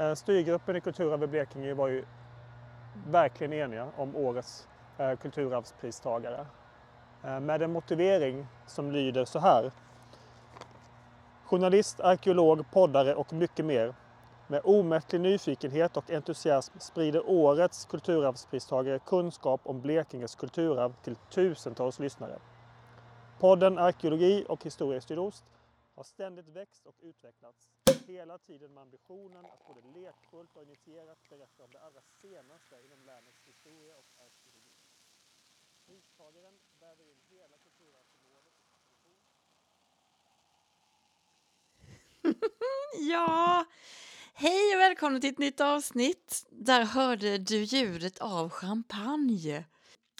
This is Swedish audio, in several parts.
Eh, styrgruppen i Kulturarv i Blekinge var ju verkligen eniga om årets eh, kulturarvspristagare. Eh, med en motivering som lyder så här. Journalist, arkeolog, poddare och mycket mer. Med omättlig nyfikenhet och entusiasm sprider årets kulturarvspristagare kunskap om Blekinges kulturarv till tusentals lyssnare. Podden Arkeologi och historia i sydost har ständigt växt och utvecklats. Hela tiden med ambitionen att både lekfullt och initierat berätta om det allra senaste inom länets historia och arkeologi. Pristagaren väver in hela kulturarvsområdet i ja, hej och välkommen till ett nytt avsnitt. Där hörde du ljudet av champagne.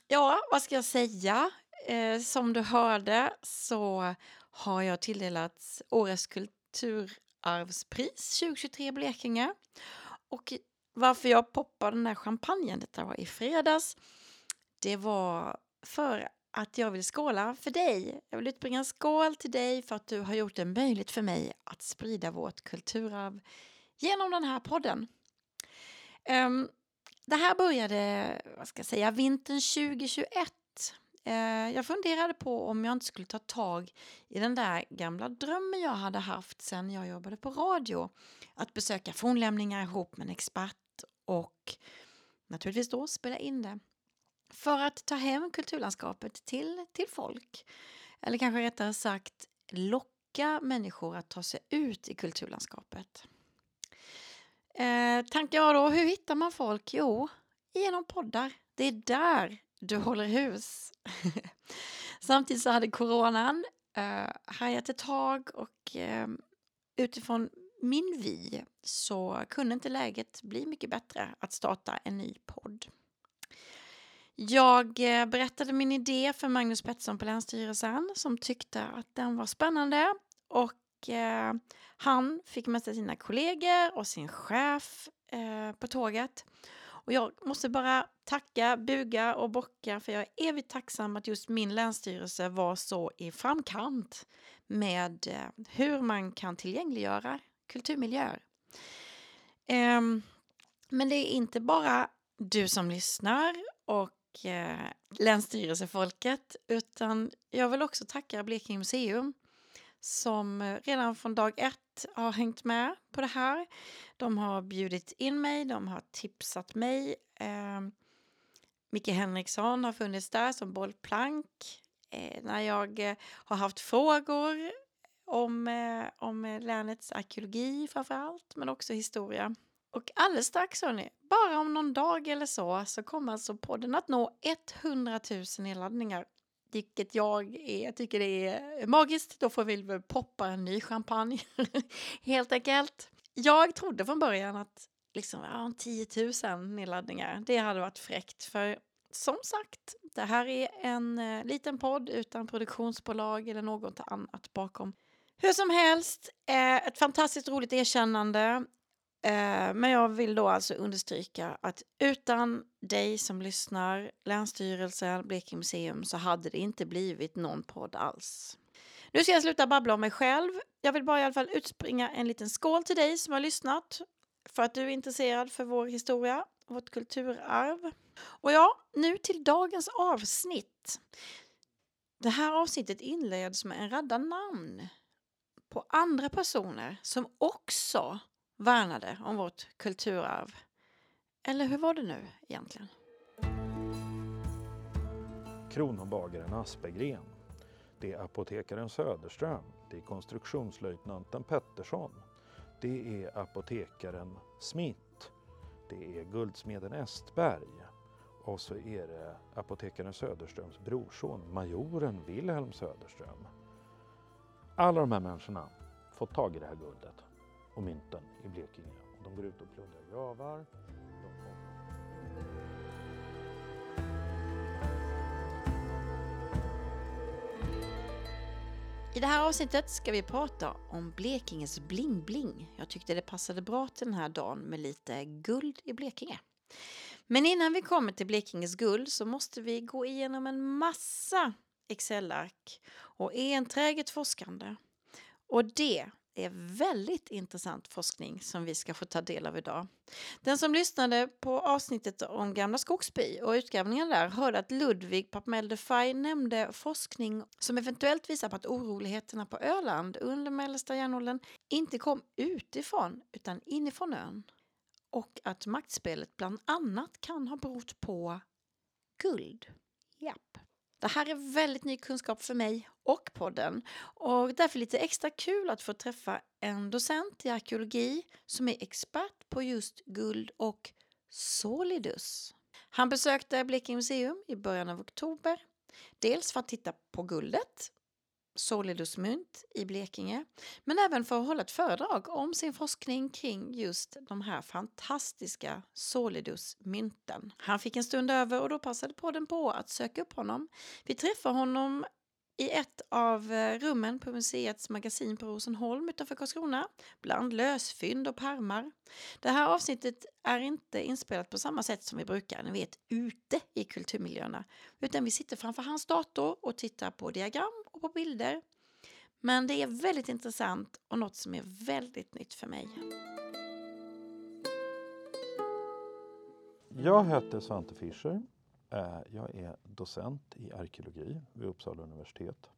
Ja, vad ska jag säga? Eh, som du hörde så har jag tilldelats Årets kultur kulturarvspris 2023 Blekinge. Och varför jag poppade den här champagnen, detta var i fredags, det var för att jag vill skåla för dig. Jag vill utbringa en skål till dig för att du har gjort det möjligt för mig att sprida vårt kulturarv genom den här podden. Um, det här började, vad ska jag säga, vintern 2021 eh, jag funderade på om jag inte skulle ta tag i den där gamla drömmen jag hade haft sen jag jobbade på radio. Att besöka fornlämningar ihop med en expert och naturligtvis då spela in det för att ta hem kulturlandskapet till, till folk. Eller kanske rättare sagt locka människor att ta sig ut i kulturlandskapet. Eh, tankar jag då, hur hittar man folk? Jo, genom poddar. Det är där du håller hus. Samtidigt så hade coronan eh, härjat ett tag och eh, utifrån min vy så kunde inte läget bli mycket bättre att starta en ny podd. Jag eh, berättade min idé för Magnus Pettersson på Länsstyrelsen som tyckte att den var spännande och eh, han fick med sig sina kollegor och sin chef eh, på tåget. Och jag måste bara tacka, buga och bocka för jag är evigt tacksam att just min länsstyrelse var så i framkant med eh, hur man kan tillgängliggöra kulturmiljöer. Ehm, men det är inte bara du som lyssnar och eh, länsstyrelsefolket utan jag vill också tacka Blekinge museum som eh, redan från dag ett har hängt med på det här. De har bjudit in mig, de har tipsat mig. Eh, Micke Henriksson har funnits där som bollplank. Eh, när jag eh, har haft frågor om, eh, om eh, länets arkeologi framför allt, men också historia. Och alldeles strax, hörni, bara om någon dag eller så, så kommer alltså podden att nå 100 000 nedladdningar. Vilket jag är, tycker det är magiskt. Då får vi väl poppa en ny champagne, helt enkelt. Jag trodde från början att liksom, ja, 10 000 nedladdningar, det hade varit fräckt. För som sagt, det här är en eh, liten podd utan produktionsbolag eller något annat bakom. Hur som helst, eh, ett fantastiskt roligt erkännande. Eh, men jag vill då alltså understryka att utan dig som lyssnar, Länsstyrelsen, Blekinge museum så hade det inte blivit någon podd alls. Nu ska jag sluta babbla om mig själv. Jag vill bara i alla fall utspringa en liten skål till dig som har lyssnat för att du är intresserad för vår historia, vårt kulturarv. Och ja, nu till dagens avsnitt. Det här avsnittet inleds med en radda namn på andra personer som också värnade om vårt kulturarv. Eller hur var det nu egentligen? Kronobagaren Aspegren. Det är apotekaren Söderström. Det är konstruktionslöjtnanten Pettersson. Det är apotekaren Smith. Det är guldsmeden Estberg. Och så är det apotekaren Söderströms brorson, majoren Wilhelm Söderström. Alla de här människorna fått tag i det här guldet och mynten i Blekinge. De går ut och plundrar gravar. I det här avsnittet ska vi prata om Blekinges bling-bling. Jag tyckte det passade bra till den här dagen med lite guld i Blekinge. Men innan vi kommer till Blekinges guld så måste vi gå igenom en massa Excel-ark och enträget forskande. Och det Det är väldigt intressant forskning som vi ska få ta del av idag. Den som lyssnade på avsnittet om Gamla Skogsby och utgrävningen där hörde att Ludvig Papmeldefaj nämnde forskning som eventuellt visar på att oroligheterna på Öland under mellersta järnåldern inte kom utifrån utan inifrån ön. Och att maktspelet bland annat kan ha berott på guld. Japp. Det här är väldigt ny kunskap för mig och podden och därför lite extra kul att få träffa en docent i arkeologi som är expert på just guld och solidus. Han besökte Blekinge museum i början av oktober. Dels för att titta på guldet Solidusmynt i Blekinge, men även för att hålla ett föredrag om sin forskning kring just de här fantastiska Solidusmynten. Han fick en stund över och då passade podden på att söka upp honom. Vi träffar honom i ett av eh, rummen på museets magasin på Rosenholm utanför Karlskrona, bland lösfynd och pärmar. Det här avsnittet är inte inspelat på samma sätt som vi brukar ni vet ute i kulturmiljöerna, utan vi sitter framför hans dator och tittar på diagram och på bilder. Men det är väldigt intressant och något som är väldigt nytt för mig. Jag heter Svante Fischer. Eh, jag är docent i arkeologi vid Uppsala universitet.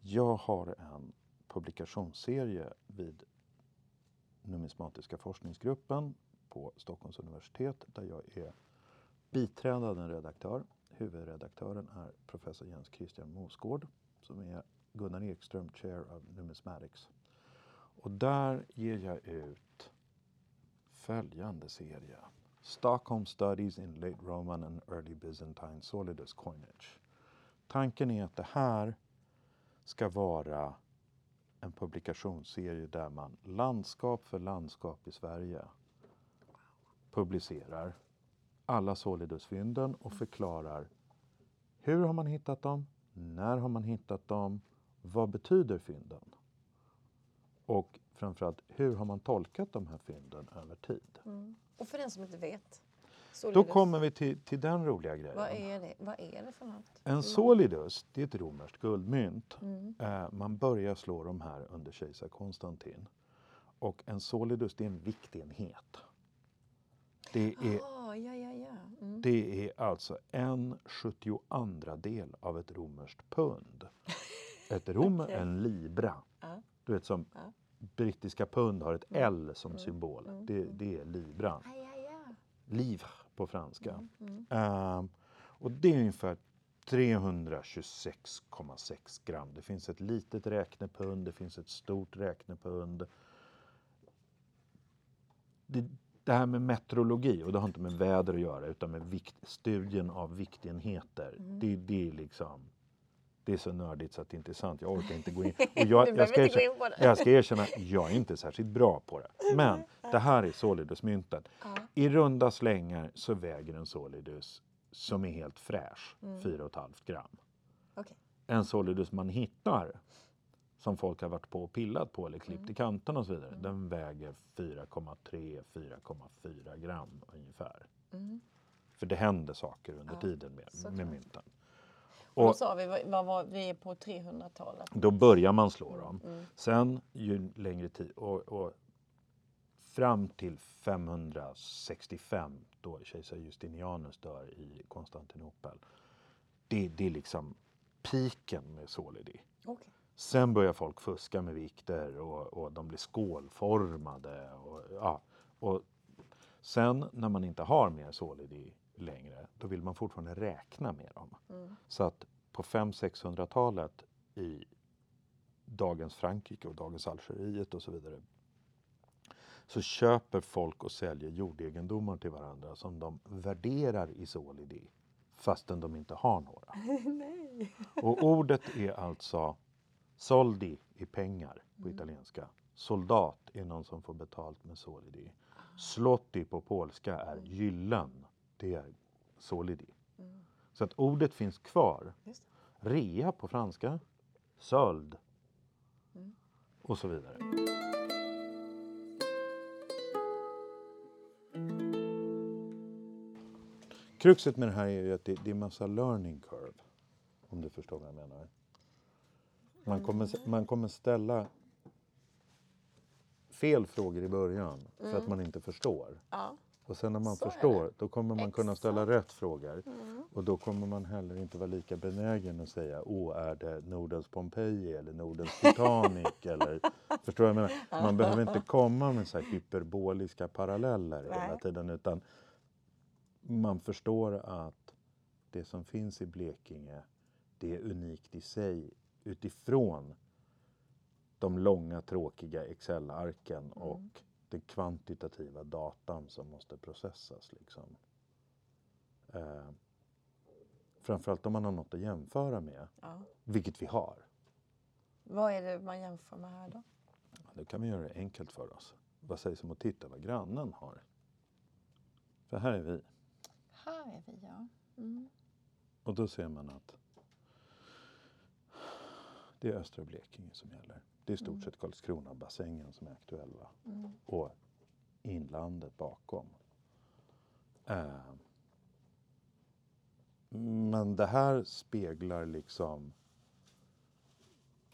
Jag har en publikationsserie vid numismatiska forskningsgruppen på Stockholms universitet där jag är biträdande redaktör. Huvudredaktören är professor Jens Christian Mosgård som är Gunnar Ekström Chair of Numismatics. Och där ger jag ut följande serie. Stockholm Studies in Late Roman and Early Byzantine Solidus Coinage. Tanken är att det här ska vara en publikationsserie där man landskap för landskap i Sverige publicerar alla Solidusfynden och förklarar hur har man hittat dem, när har man hittat dem, vad betyder fynden? Och framförallt, hur har man tolkat de här fynden över tid? Mm. Och för den som inte vet? Solidus. Då kommer vi till, till den roliga grejen. Vad är det, Vad är det för något? En solidus, det är ett romerskt guldmynt. Mm. Eh, man börjar slå de här under kejsar Konstantin. Och en solidus, det är en viktenhet. Det är, ah, ja, ja, ja. Mm. det är alltså en 72 del av ett romerskt pund. Ett rom, okay. en libra. Du vet som. Brittiska pund har ett mm. L som mm. symbol. Mm. Det, det, är libra. Ja, ja. Livre på franska. Uh, och det är ungefär 326,6 gram. Det finns ett litet räknepund, det finns ett stort räknepund. Det, det här med metrologi, och det har inte med väder att göra utan med vikt, studien av viktenheter. Mm. Det, det är liksom det är så nördigt så att det inte är sant. Jag orkar inte gå in. Och jag, jag, ska erkänna, jag ska erkänna, jag är inte särskilt bra på det. Men det här är Solidusmynten. Ja. I runda slängar så väger en Solidus som är helt fräsch mm. 4,5 gram. Okay. En Solidus man hittar som folk har varit på och pillat på eller klippt mm. i kanterna och så vidare. Mm. Den väger 4,3-4,4 gram ungefär. Mm. För det händer saker under ja, tiden med, med mynten. Och, då sa vi, vad var vi är på 300-talet? Då börjar man slå mm, dem. Mm. Sen ju längre tid och, och, fram till 565 då kejsar Justinianus dör i Konstantinopel. Det, det är liksom piken med Solidi. Okay. Sen börjar folk fuska med vikter och, och de blir skålformade. Och, ja, och sen när man inte har mer Solidi längre, då vill man fortfarande räkna med dem. Mm. Så att på 500-600-talet i dagens Frankrike och dagens Algeriet och så vidare så köper folk och säljer jordegendomar till varandra som de värderar i solidi fastän de inte har några. Nej. Och ordet är alltså soldi i pengar på mm. italienska. Soldat är någon som får betalt med solidi. Slotti på polska är gyllen det är solidi. Mm. Så att ordet finns kvar. Rea på franska, söld mm. och så vidare. Kruxet med det här är ju att det, det är massa learning curve. Om du förstår vad jag menar. Man kommer, man kommer ställa fel frågor i början för att Mm. man inte förstår. Ja. Och sen när man Så förstår, då kommer man kunna ställa Exakt. rätt frågor. Mm. Och då kommer man heller inte vara lika benägen att säga åh, är det Nordens Pompeji eller Nordens Titanic? eller, förstår vad jag menar? Man behöver inte komma med så här hyperboliska paralleller hela Nej. tiden utan man förstår att det som finns i Blekinge det är unikt i sig utifrån de långa tråkiga Excel-arken och den kvantitativa datan som måste processas. Liksom. Eh, framförallt om man har något att jämföra med, Ja. vilket vi har. Vad är det man jämför med här då? Då kan vi göra det enkelt för oss. Vad sägs om att titta vad grannen har? För här är vi. Här är vi, ja. Mm. Och då ser man att det är östra Blekinge som gäller. Det är i stort Mm. sett Karlskrona-bassängen som är aktuell. Mm. Och inlandet bakom. Eh, men det här speglar liksom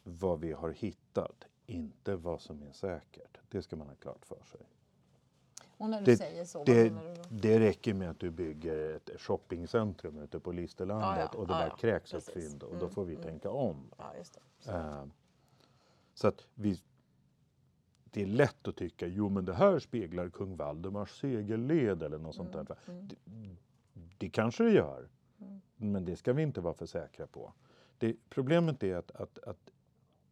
vad vi har hittat, inte vad som är säkert. Det ska man ha klart för sig. Och när du Det- säger så, vad Det, menar du då? det räcker med att du bygger ett shoppingcentrum ute på Listerlandet Ja, ja, och det ja, där ja, kräks ett fynd och då Mm, får vi mm. tänka om. Ja, just det. Eh, så att vi, det är lätt att tycka, jo men det här speglar kung Valdemars segelled eller något sånt där. va? Mm. Det, det kanske det gör, Mm. men det ska vi inte vara för säkra på. Det, problemet är att, att, att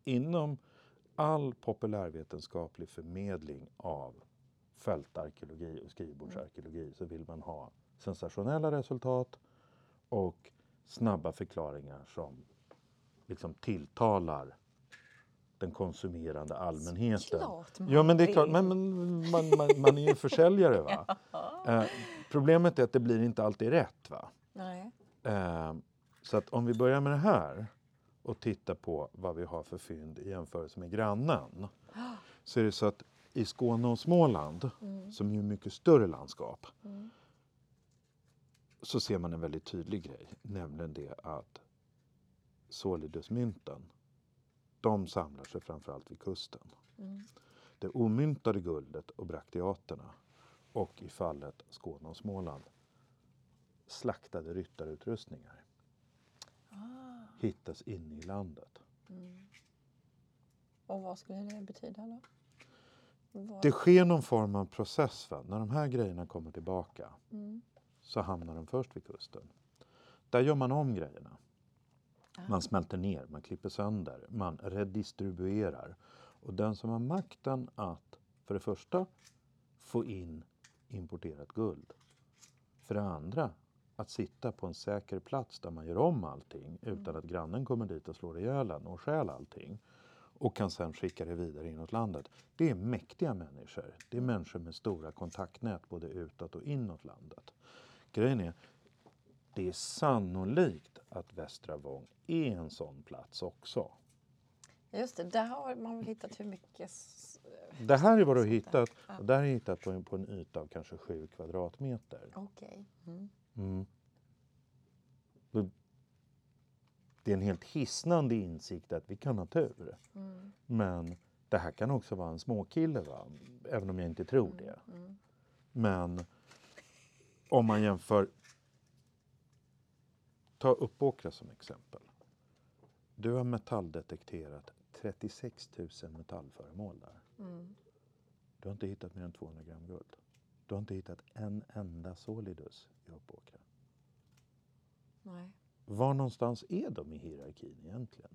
inom all populärvetenskaplig förmedling av fältarkeologi och skrivbordsarkeologi så vill man ha sensationella resultat och snabba förklaringar som liksom tilltalar den konsumerande allmänheten. Ja men det är klart, men, men man, man, man är ju försäljare va. Eh, problemet är att det blir inte alltid rätt va. Nej. Eh, så att om vi börjar med det här och tittar på vad vi har för fynd i jämförelse med grannen. Så är det så att i Skåne och Småland, Mm. som ju är mycket större landskap, Mm. så ser man en väldigt tydlig grej. Nämligen det att solidusmynten, de samlar sig framförallt vid kusten. Mm. Det omyntade guldet och brakteaterna och i fallet Skåne och Småland slaktade ryttarutrustningar Ah. hittas inne i landet. Mm. Och vad skulle det betyda då? Vad? Det sker någon form av process. Va? När de här grejerna kommer tillbaka Mm. så hamnar de först vid kusten. Där gör man om grejerna. Man smälter ner, man klipper sönder, man redistribuerar. Och den som har makten att för det första få in importerat guld. För det andra att sitta på en säker plats där man gör om allting utan att grannen kommer dit och slår ihjäl en och stjäl allting. Och kan sen skicka det vidare inåt landet. Det är mäktiga människor. Det är människor med stora kontaktnät både utåt och inåt landet. Grejen är, det är sannolikt att Västra Vång är en sån plats också. Just det, där har man väl hittat hur mycket... Det här är vad du har hittat. Ja. Och där är hittat på en, på en yta av kanske 7 kvadratmeter. Okej. Mm. Mm. Det- är en helt hisnande insikt att vi kan ha tur. Mm. Men det här kan också vara en småkille, va? även om jag inte tror det. Mm. Men om man jämför... Ta Uppåkra som exempel. Du har metalldetekterat 36 000 metallföremål där. Mm. Du har inte hittat mer än 200 gram guld. Du har inte hittat en enda solidus i Uppåkra. Nej. Var någonstans är de i hierarkin egentligen?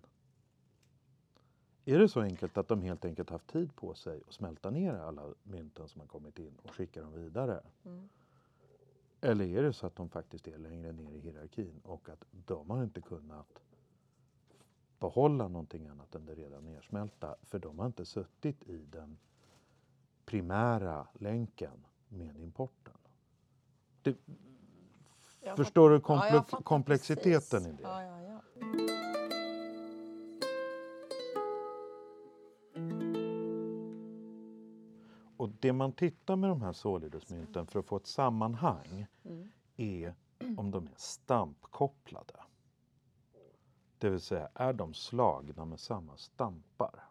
Är det så enkelt att de helt enkelt haft tid på sig att smälta ner alla mynten som har kommit in och skicka dem vidare? Mm. Eller är det så att de faktiskt är längre ner i hierarkin och att de har inte kunnat behålla någonting annat än det redan nersmälta för de har inte suttit i den primära länken med importen. Det, förstår du. Ja, komple- fattar komplexiteten precis. i det? Ja, ja, Och det man tittar med de här solidusmynten för att få ett sammanhang Mm. är om de är stampkopplade. Det vill säga, är de slagna med samma stampar?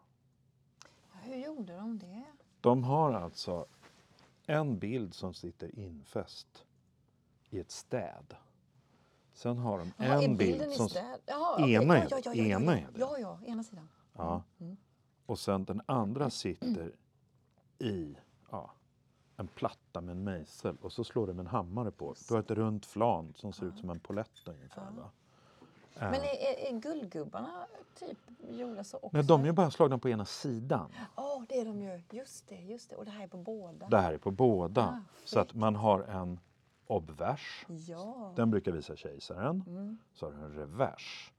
Hur gjorde de det? De har alltså en bild som sitter infäst i ett städ. Sen har de en bild som... Jaha, okej. Ena är ja, ena är det. Ja, ja, ena sidan. Ja. Mm. Och sen den andra sitter i ja, en platta med en mejsel och så slår du med en hammare på. Du har ett runt flan som ser ut som en polett ungefär. Va? Men Eh, är, är, är guldgubbarna typ gjorda så också? Nej, de är bara slagna på ena sidan. Ja, det är de ju. Just det, just det. Och det här är på båda. Det här är på båda. Ah, så att man har en obvers. Ja. Den brukar visa kejsaren. Mm. Så har du en revers.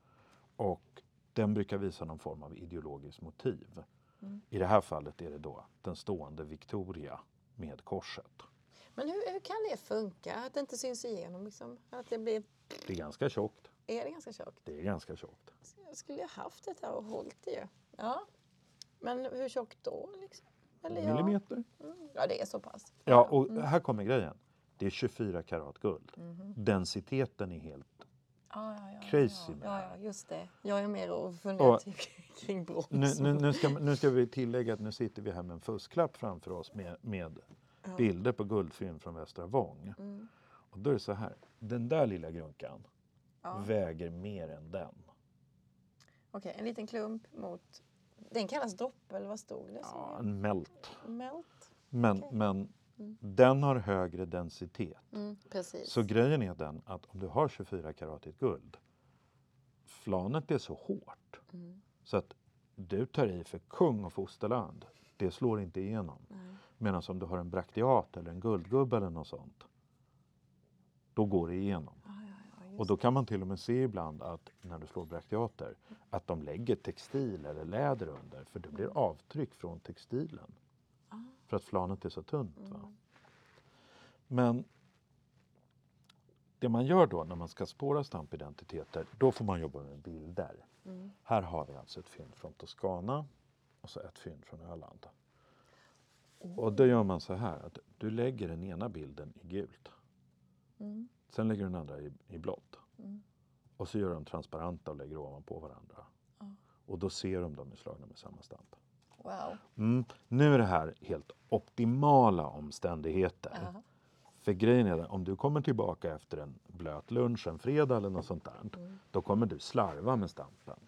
Och den brukar visa någon form av ideologiskt motiv. Mm. I det här fallet är det då den stående Victoria med korset. Men hur, hur kan det funka? Att det inte syns igenom? Liksom? Att det blir... Det är ganska tjockt. Är det ganska tjockt? Det är ganska tjockt. Jag skulle ju haft det här och hållit det ju. Ja. Men hur tjockt då? Liksom? Eller ja. Millimeter. Mm. ja, det är så pass. Ja, och här kommer grejen. Det är 24 karat guld. Mhm. Densiteten är helt... Ja, ja, ja, Crazy Ja, med ja, ja, just det. Jag är mer och funderar Och- kring brons. Nu, nu, nu, ska, nu ska vi tillägga att nu sitter vi här med en fusklapp framför oss med, med Ja. bilder på guldfynd från Västra Vång. Mm. Och då är det så här. Den där lilla grunkan Ja. väger mer än den. Okej, en liten klump mot... Den kallas droppe, eller vad stod det? Ja, en mält. Melt? Men, Okej. men Mm. den har högre densitet. Mm. Så grejen är den att om du har 24 karatigt guld, flanet är så hårt Mm. så att du tar i för kung och fosterland. Det slår inte igenom. Medan om du har en brakteat eller en guldgubbe eller något sånt, då går det igenom. Ja, ja, Och då kan man till och med se ibland att när du slår brakteater, att de lägger textil eller läder under för det blir avtryck från textilen. För att flanet är så tunt. Va? Mm. Men det man gör då när man ska spåra stampidentiteter, då får man jobba med bilder. Mm. Här har vi alltså ett fynd från Toscana och så ett fynd från Öland. Och då gör man så här att du lägger den ena bilden i gult. Mm. Sen lägger du den andra i, i blått. Mm. Och så gör de transparenta och lägger ovanpå varandra. Och då ser de dem är slagna med samma stamp. Wow. Mm. Nu är det här helt optimala omständigheter. Ja. För grejen är att om du kommer tillbaka efter en blöt lunch en fredag eller något sånt där. Mm. Då kommer du slarva med stampen.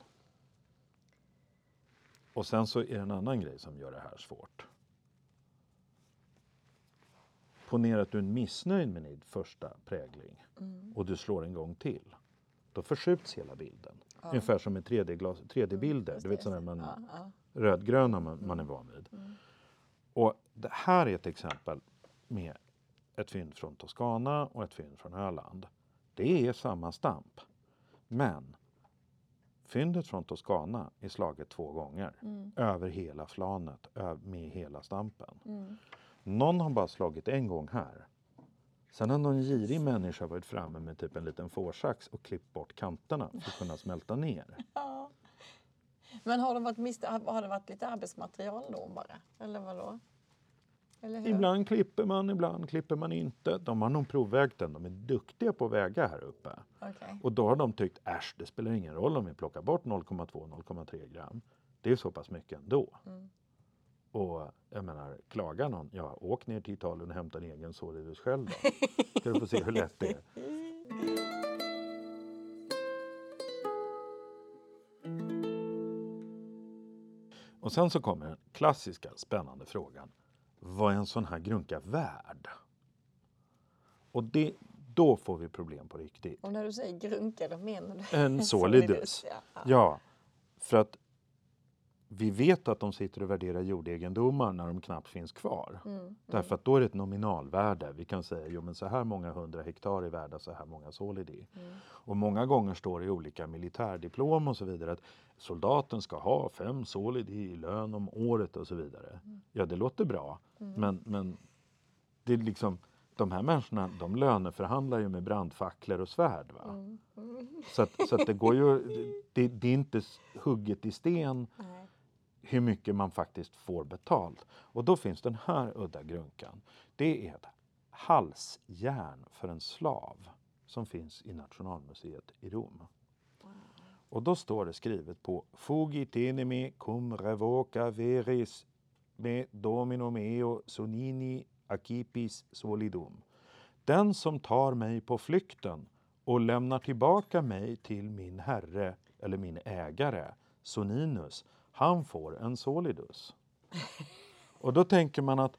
Och sen så är det en annan grej som gör det här svårt. Ponera att du är missnöjd med din första prägling Mm. och du slår en gång till. Då förskjuts hela bilden. Ja. Ungefär som med 3D-glas- 3D-bilder. Just du det, vet sådana man. Ja, ja. Rödgröna man, man är van vid. Mm. Och det här är ett exempel med ett fynd från Toscana och ett fynd från Öland. Det är samma stamp. Men fyndet från Toscana är slaget två gånger. Mm. Över hela flanet, med hela stampen. Mm. Någon har bara slagit en gång här. Sen har någon girig människa varit framme med typ en liten fårsax och klippt bort kanterna för att kunna smälta ner. Men har det, varit mist- har det varit lite arbetsmaterial då bara? Eller vadå? Eller? Ibland klipper man, ibland klipper man inte. De har nog provvägt den. De är duktiga på att väga här uppe. Okej. Och då har de tyckt, äsch, det spelar ingen roll om vi plockar bort 0,2-0,3 gram. Det är så pass mycket ändå. Mm. Och jag menar, klagar någon, ja, åk ner till Italien och hämta en egen Solidus själv då. Ska du få se hur lätt det är. Och sen så kommer den klassiska spännande frågan. Vad är en sån här grunka värd? Och det, då får vi problem på riktigt. Och när du säger grunka, då menar du? En Solidus. ja. Ja. Ja, för att vi vet att de sitter och värderar jordegendomar när de knappt finns kvar. Mm. Därför att då är det ett nominalvärde. Vi kan säga jo men så här många hundra hektar är värda så här många solidi. Mm. Och många gånger står det i olika militärdiplom och så vidare att soldaten ska ha fem solidi i lön om året och så vidare. Ja, det låter bra, men, men det är liksom de här människorna, de löneförhandlar ju med brandfacklor och svärd. Va? Mm. Mm. Så, att, så att det går ju, det, det är inte hugget i sten Nej. Hur mycket man faktiskt får betalt. Och då finns den här udda grunkan. Det är ett halsjärn för en slav som finns i Nationalmuseet i Rom. Och då står det skrivet på Fugi tenemi cum revoca veris me domino meo sonini acipis solidum. Den som tar mig på flykten och lämnar tillbaka mig till min herre eller min ägare, Soninus, han får en solidus. Och då tänker man att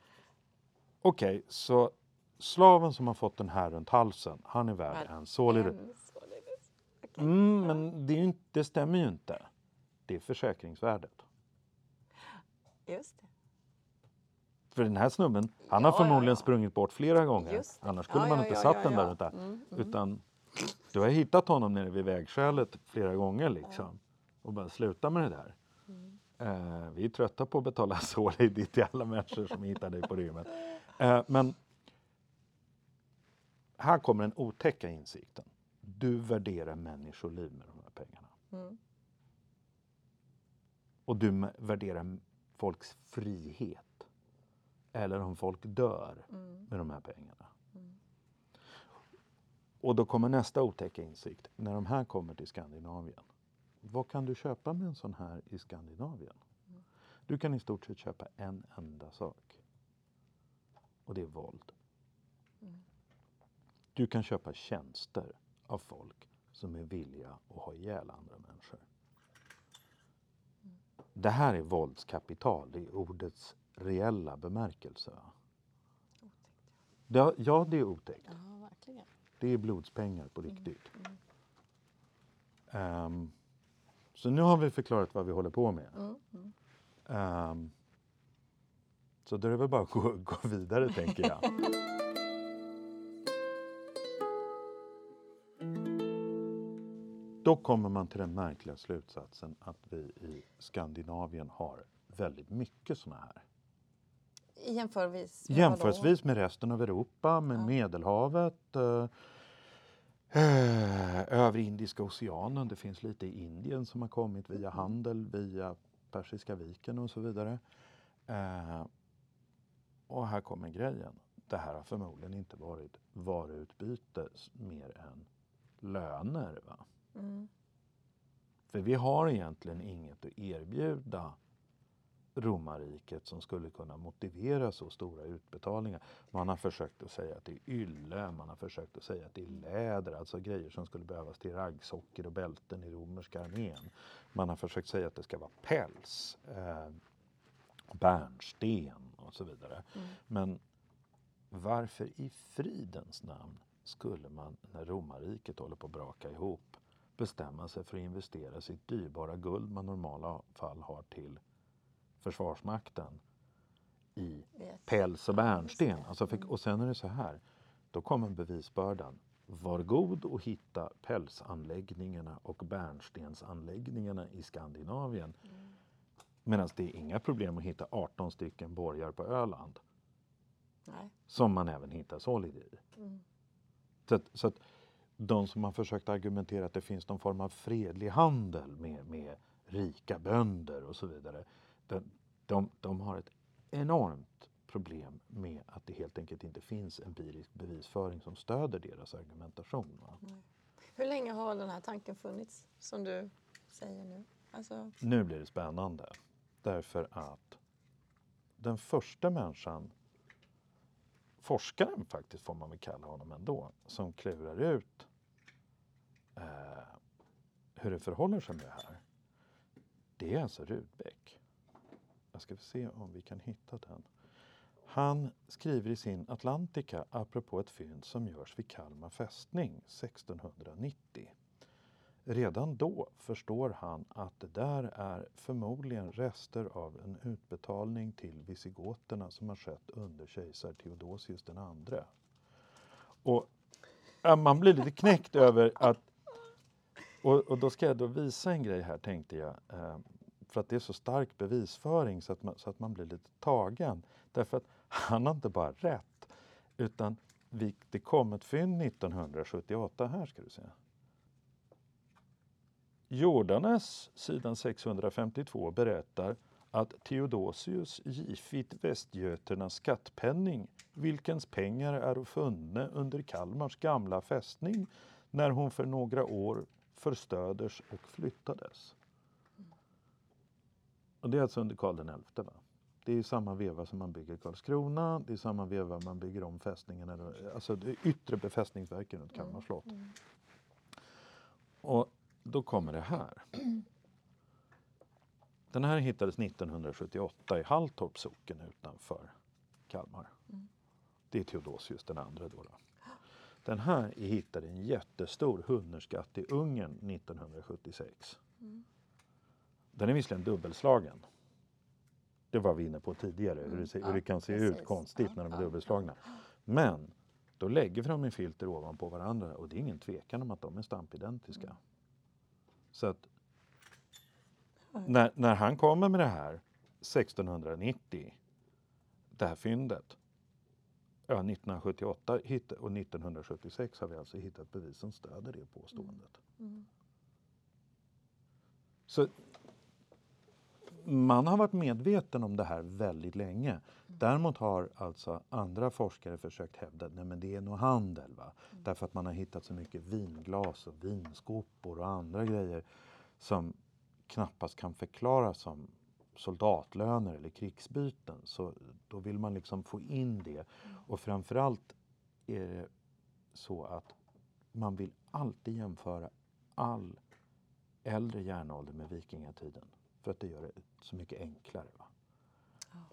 okej, okay, så slaven som har fått den här runt halsen, han är värd en solidus. Mm, men det, inte, det stämmer ju inte. Det är försäkringsvärdet. Just det. För den här snubben, han har Ja, förmodligen ja, ja. sprungit bort flera gånger. Annars skulle man inte satt den där runt. Mm, mm. Utan du har hittat honom nere vid vägskälet flera gånger liksom. Och bara sluta med det där. Eh, vi är trötta på att betala solid till alla människor som hittar dig på rymmen. Eh, men här kommer den otäcka insikten. Du värderar människoliv med de här pengarna. Mm. Och du värderar folks frihet. Eller om folk dör Mm. med de här pengarna. Mm. Och då kommer nästa otäcka insikt. När de här kommer till Skandinavien. Vad kan du köpa med en sån här i Skandinavien? Du kan i stort sett köpa en enda sak. Och det är våld. Mm. Du kan köpa tjänster av folk som är villiga att ha ihjäl andra människor. Mm. Det här är våldskapital i ordets reella bemärkelse. Otäckt. Det, ja, det är otäckt. Ja. Det är blodspengar på riktigt. Mm. Ehm, så nu har vi förklarat vad vi håller på med. Mm. Ehm, så då är det väl bara att gå, gå vidare, tänker jag. Då kommer man till den märkliga slutsatsen att vi i Skandinavien har väldigt mycket såna här. Jämförvis med Jämförelsevis med resten av Europa, med Ja. Medelhavet, eh, över Indiska oceanen. Det finns lite i Indien som har kommit via handel, via Persiska viken och så vidare. Eh, och här kommer grejen. Det här har förmodligen inte varit varuutbyte mer än löner. Va? Mm. För vi har egentligen inget att erbjuda romarriket som skulle kunna motivera så stora utbetalningar. Man har försökt att säga att det är ylle, man har försökt att säga att det är läder, alltså grejer som skulle behövas till raggsockor och bälten i romerska armén. Man har försökt säga att det ska vara päls, eh, bärnsten och så vidare. Mm. Men varför i fridens namn skulle man, när romarriket håller på att braka ihop, bestämma sig för att investera sitt dyrbara guld man normala fall har till Försvarsmakten i Vet. päls och bärnsten. Alltså Mm. och sen är det så här, då kommer bevisbördan. Var god och hitta pälsanläggningarna och bärnstensanläggningarna i Skandinavien. Mm. Medan det är inga problem att hitta 18 stycken borgar på Öland. Nej. Som man även hittar solid i. Mm. Så att, så att de som har försökt argumentera att det finns någon form av fredlig handel med, med rika bönder och så vidare. De, de, de har ett enormt problem med att det helt enkelt inte finns empirisk bevisföring som stöder deras argumentation. Nej. Hur länge har den här tanken funnits som du säger nu? Alltså, Nu blir det spännande. Därför att den första människan, forskaren faktiskt får man väl kalla honom ändå, som klurar ut eh, hur det förhåller sig med det här. Det är alltså Rudbeck. Jag ska se om vi kan hitta den. Han skriver i sin Atlantica apropå ett fynd som görs vid Kalmar fästning 1690. Redan då förstår han att det där är förmodligen rester av en utbetalning till visigoterna som har skett under kejsar Theodosius den andre. Och man blir lite knäckt över att... Och, och då ska jag då visa en grej här tänkte jag. Ehm, för att det är så stark bevisföring så att man, så att man blir lite tagen. Därför att han har inte bara rätt utan vi, det kom ett fynd 1978, här ska du se. Jordanes, sidan 652, berättar att Theodosius gifit västgöternas skattpenning, vilkens pengar är funne under Kalmars gamla fästning när hon för några år förstöders och flyttades. Och det är alltså under Karl XI. Va? Det är samma veva som man bygger Karlskrona, det är samma veva man bygger om fästningen, eller, alltså det yttre befästningsverken runt Kalmar slott. Och då kommer det här. Den här hittades 1978 i Halltorps socken utanför Kalmar. Det är Theodosius den andra då. då. Den här är hittad i en jättestor hunnerskatt i Ungern 1976. Den är visserligen dubbelslagen. Det var vi inne på tidigare, hur det, ser, hur det kan se ut precis. konstigt när de är dubbelslagna. Men då lägger vi dem i filter ovanpå varandra och det är ingen tvekan om att de är stampidentiska. Så att när, när han kommer med det här 1690, det här fyndet, ja 1978 hitt- och 1976 har vi alltså hittat bevis som stöder det påståendet. Så man har varit medveten om det här väldigt länge. Däremot har alltså andra forskare försökt hävda att det är nog handel. Va? Därför att man har hittat så mycket vinglas och vinskopor och andra grejer som knappast kan förklaras som soldatlöner eller krigsbyten. Så då vill man liksom få in det. Och framförallt är det så att man vill alltid jämföra all äldre järnålder med vikingatiden. För att det gör det så mycket enklare. Va?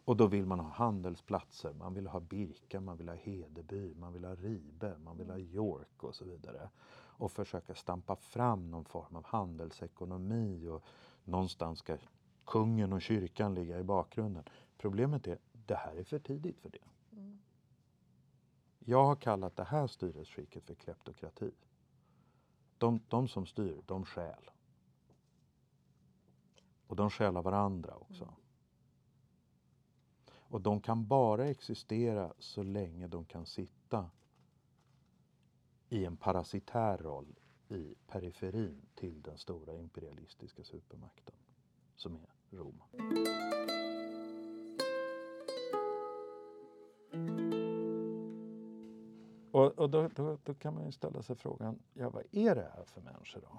Och då vill man ha handelsplatser, man vill ha Birka, man vill ha Hedeby, man vill ha Ribe, man vill ha York och så vidare. Och försöka stampa fram någon form av handelsekonomi och någonstans ska kungen och kyrkan ligga i bakgrunden. Problemet är, det här är för tidigt för det. Jag har kallat det här styresskicket för kleptokrati. De, de som styr, de stjäl. Och de stjäl av varandra också. Och de kan bara existera så länge de kan sitta i en parasitär roll i periferin till den stora imperialistiska supermakten som är Rom. Och, och då, då, då kan man ju ställa sig frågan, ja vad är det här för människor då?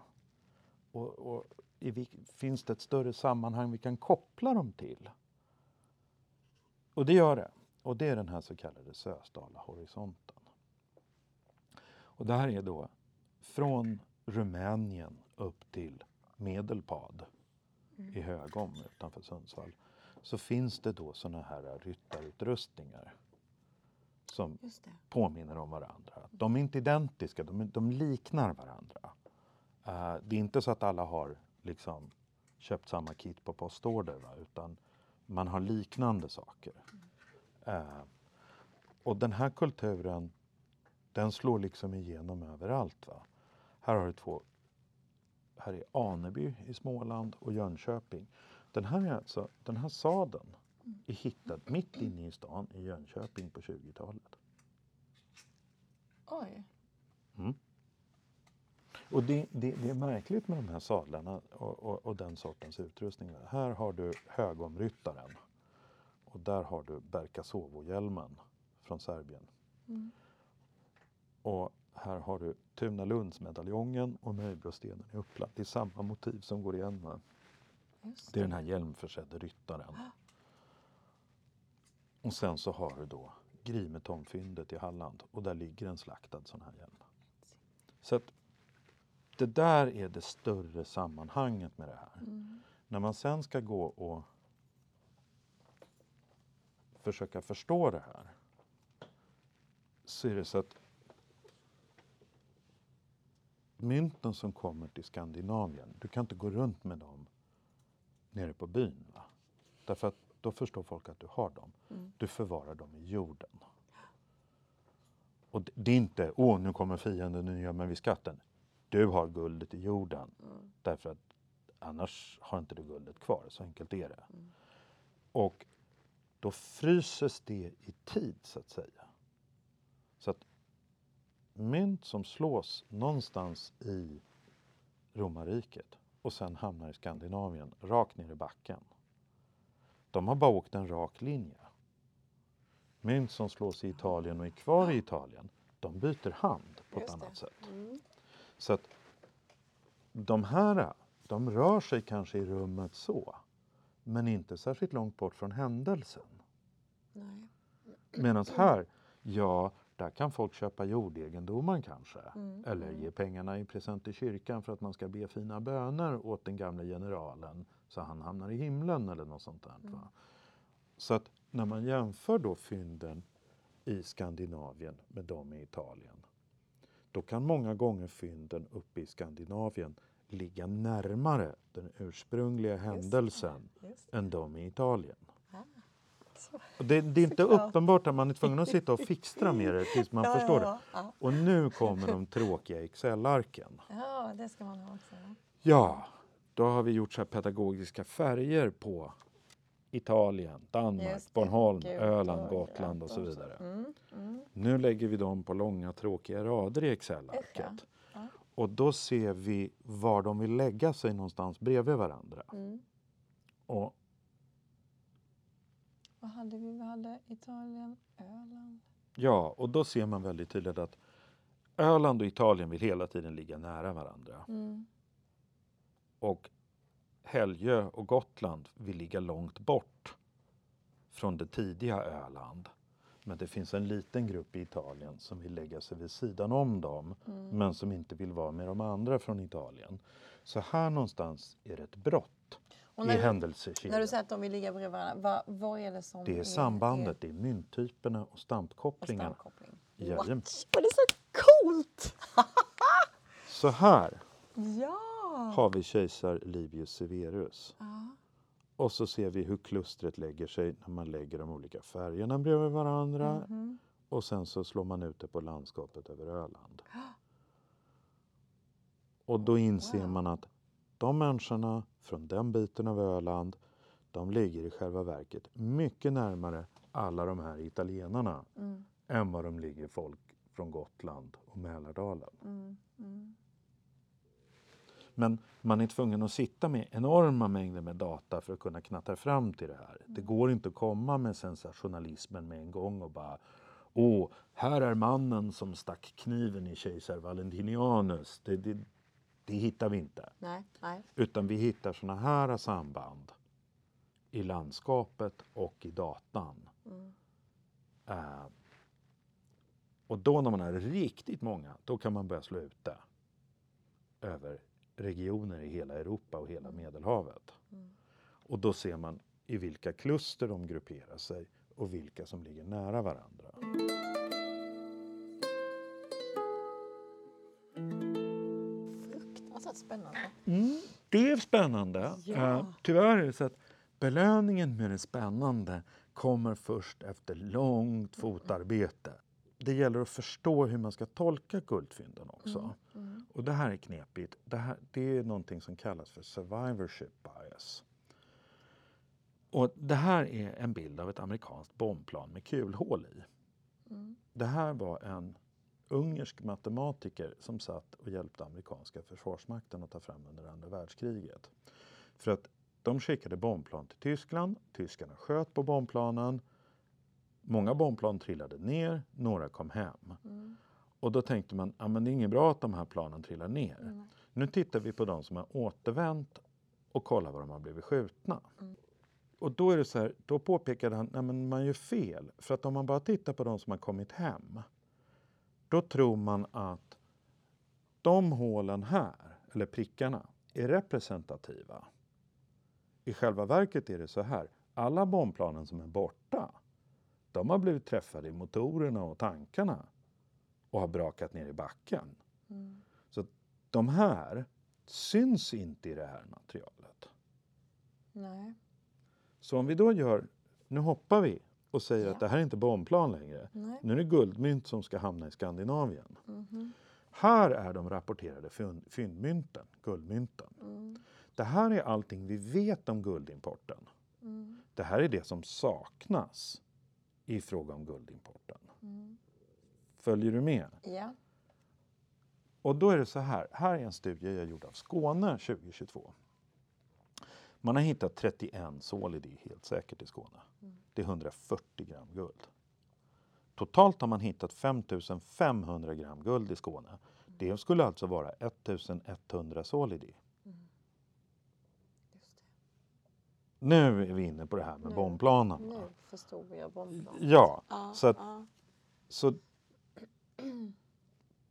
Och, och i finns det ett större sammanhang vi kan koppla dem till? Och det gör det. Och det är den här så kallade Sösdala-horisonten. Och det här är då från Rumänien upp till Medelpad i Högom utanför Sundsvall. Så finns det då såna här ryttarutrustningar som påminner om varandra. De är inte identiska, de, de liknar varandra. Eh, det är inte så att alla har liksom köpt samma kit på postorder, va? utan man har liknande saker. Eh, och den här kulturen, den slår liksom igenom överallt. Va? Här har du två, här är Aneby i Småland och Jönköping. Den här, är alltså, den här sadeln är hittad mitt inne i stan i Jönköping på 20-talet. Oj. Och det, det, det är märkligt med de här sadlarna och, och, och den sortens utrustning. Här har du Högomryttaren och där har du Berkasovo-hjälmen från Serbien. Och här har du Tunalundsmedaljongen och Nöjbrostenen i Uppland. Det är samma motiv som går igen. Va? Just Det är den här hjälmförsedde ryttaren. Och sen så har du då Grimetongfyndet i Halland och där ligger en slaktad sån här hjälm. Så att det där är det större sammanhanget med det här. När man sen ska gå och försöka förstå det här så är det så att mynten som kommer till Skandinavien, du kan inte gå runt med dem nere på byn. Va? Därför att då förstår folk att du har dem. Du förvarar dem i jorden. Och det- det är inte, åh nu kommer fienden, nu gömmer vi skatten. Du har guldet i jorden. Därför att annars har inte du guldet kvar, så enkelt är det. Och då fryses det i tid så att säga. Så att mynt som slås någonstans i romarriket och sen hamnar i Skandinavien, rakt ner i backen. De har bara åkt en rak linje. Mynt som slås i Italien och är kvar i Italien, de byter hand på ett Just det. annat sätt. Så att de här, de rör sig kanske i rummet så. men inte särskilt långt bort från händelsen. Nej. Medan här, ja, där kan folk köpa jordegendomar kanske. Mm, Eller ge pengarna i present till kyrkan för att man ska be fina böner åt den gamla generalen så han hamnar i himlen eller något sånt där. Mm. Så att när man jämför då fynden i Skandinavien med de i Italien då kan många gånger fynden uppe i Skandinavien ligga närmare den ursprungliga händelsen Just än de i Italien. Ah, det, det är inte uppenbart att man är tvungen att sitta och fixtra med det tills man Ja, förstår ja, det. Och nu kommer de tråkiga Excel-arken. ja, det ska man ha också. ja. Ja, då har vi gjort så här pedagogiska färger på Italien, Danmark. Bornholm, Gud, Öland, och Gotland och så vidare. Mm, mm. Nu lägger vi dem på långa tråkiga rader i Excel-arket. ja. Och då ser vi var de vill lägga sig någonstans bredvid varandra. Mm. Och Vad hade vi? Vi hade Italien, Öland. Ja, och då ser man väldigt tydligt att Öland och Italien vill hela tiden ligga nära varandra. Mm. Och Helgö och Gotland vill ligga långt bort från det tidiga Öland. Men det finns en liten grupp i Italien som vill lägga sig vid sidan om dem Mm. men som inte vill vara med de andra från Italien. Så här någonstans är det ett brott Och i händelsekedjan. när du säger att de vill ligga bredvid varandra, vad, vad är det som Det är sambandet, det är mynttyperna och och stampkopplingarna. stamkoppling? Jajamän. What? Och det är så coolt! Så här Ja! Har vi kejsar Livius Severus. ja. Och så ser vi hur klustret lägger sig när man lägger de olika färgerna bredvid varandra. Mhm. Och sen så slår man ut det på landskapet över Öland. Och då inser Wow. man att de människorna från den biten av Öland de ligger i själva verket mycket närmare alla de här italienarna Mm, än vad de ligger folk från Gotland och Mälardalen. mm, mm. Men man är tvungen att sitta med enorma mängder med data för att kunna knatta fram till det här. Det går inte att komma med sensationalismen med en gång och bara Åh, här är mannen som stack kniven i kejsar Valentinianus. Det, det, det hittar vi inte. Nej, nej. Utan vi hittar såna här samband i landskapet och i datan. Mm. Eh, och då när man är riktigt många, då kan man börja slå ut det över regioner i hela Europa och hela Medelhavet. Mm. Och då ser man i vilka kluster de grupperar sig och vilka som ligger nära varandra. Fruktansvärt spännande. Mm, det är spännande. Ja. Eh, tyvärr är det så att belöningen med det spännande kommer först efter långt fotarbete. Det gäller att förstå hur man ska tolka guldfynden också. Mm. Och det här är knepigt. Det, här, det är någonting som kallas för survivorship bias. Och det här är en bild av ett amerikanskt bombplan med kulhål i. Mm. Det här var en ungersk matematiker som satt och hjälpte amerikanska försvarsmakten att ta fram under andra världskriget. För att de skickade bombplan till Tyskland, tyskarna sköt på bombplanen, många bombplan trillade ner, några kom hem. Mm. Och då tänkte man, ja men det är inget bra att de här planen trillar ner. Mm. Nu tittar vi på de som har återvänt och kollar var de har blivit skjutna. Mm. Och då är det så här, då påpekade han, men man gör fel. För att om man bara tittar på de som har kommit hem, då tror man att de hålen här, eller prickarna, är representativa. I själva verket är det så här, alla bombplanen som är borta, de har blivit träffade i motorerna och tankarna och har brakat ner i backen. Mm. De här syns inte i det här materialet. Nej. Så om vi då gör, nu hoppar vi och säger Ja. att det här är inte bombplan längre. Nej. Nu är det guldmynt som ska hamna i Skandinavien. Mhm. Här är de rapporterade fynd, fyndmynten, guldmynten. Mm. Det här är allting vi vet om guldimporten. Mm. Det här är det som saknas i fråga om guldimporten. Mm. Följer du med? Ja. Och då är det så här, här är en studie jag gjorde av Skåne 2022. Man har hittat 31 solidi helt säkert i Skåne. Det är 140 gram guld. Totalt har man hittat 5500 gram guld i Skåne. Det skulle alltså vara 1100 solidi. Mm. Just det. Nu är vi inne på det här med Nu. bombplanen. Nu förstod jag bombplanen. Ja, Ja, så att ja. Så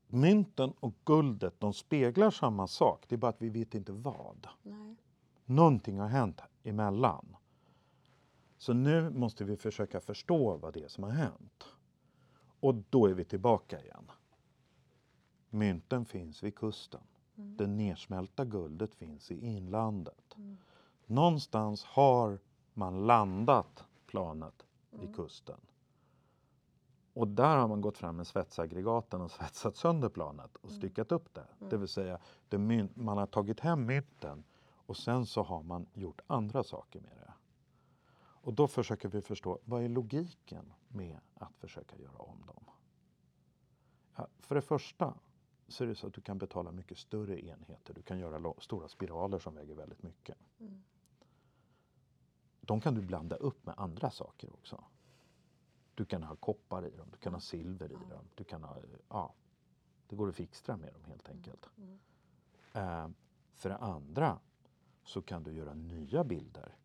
mynten och guldet, de speglar samma sak. Det är bara att vi vet inte vad. Nej. Någonting har hänt emellan. Så nu måste vi försöka förstå vad det är som har hänt. Och då är vi tillbaka igen. Mynten finns vid kusten. Det nedsmälta guldet finns i inlandet. Någonstans har man landat planet vid kusten. Och där har man gått fram med svetsaggregaten och svetsat sönder planet och styckat upp det. Det vill säga, det man har tagit hem mynten och sen så har man gjort andra saker med det. Och då försöker vi förstå, vad är logiken med att försöka göra om dem? Ja, för det första så är det så att du kan betala mycket större enheter. Du kan göra stora spiraler som väger väldigt mycket. De kan du blanda upp med andra saker också. Du kan ha koppar i dem, du kan ha silver i dem. Du kan ha, ja, det går att fixtra med dem helt enkelt. Eh, för det andra så kan du göra nya bilder,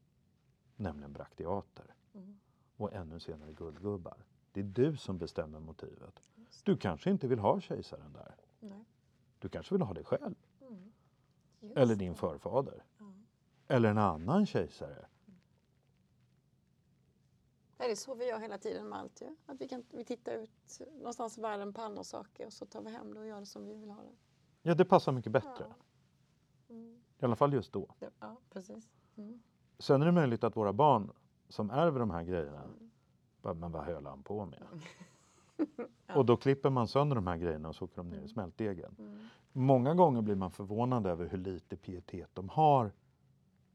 nämligen brakteater. Och ännu senare guldgubbar. Det är du som bestämmer motivet. Du kanske inte vill ha kejsaren där. Nej. Du kanske vill ha det själv. Just Eller din förfader. Eller en annan kejsare. Ja, det är så vi gör hela tiden med allt ju. Att vi, kan, vi tittar ut någonstans i världen på andra saker och så tar vi hem det och gör det som vi vill ha det. Ja, det passar mycket bättre. Ja. Mm. I alla fall just då. Ja, Ja, precis. Mm. Sen är det möjligt att våra barn som ärver de här grejerna, bara, men vad höll han på med? Och då klipper man sönder de här grejerna och så åker de ner i smältdegen. Mm. Många gånger blir man förvånad över hur lite pietet de har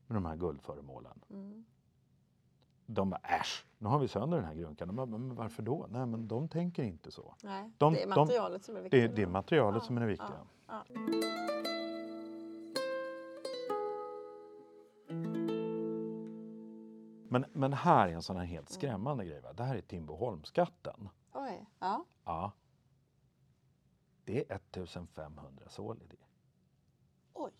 med de här guldföremålen. Mm. De bara äsch, nu har vi sönder den här grunkan. De bara, men varför då? Nej, men de tänker inte så. Nej, De- det är de- materialet som är Det, viktigt. det är materialet Ja, som är det viktiga. ja. Men, men här är en sån här helt skrämmande grej. Va? Det här är Timboholmsskatten. Oj, ja. Ja. Det är 1500 solidi. Oj.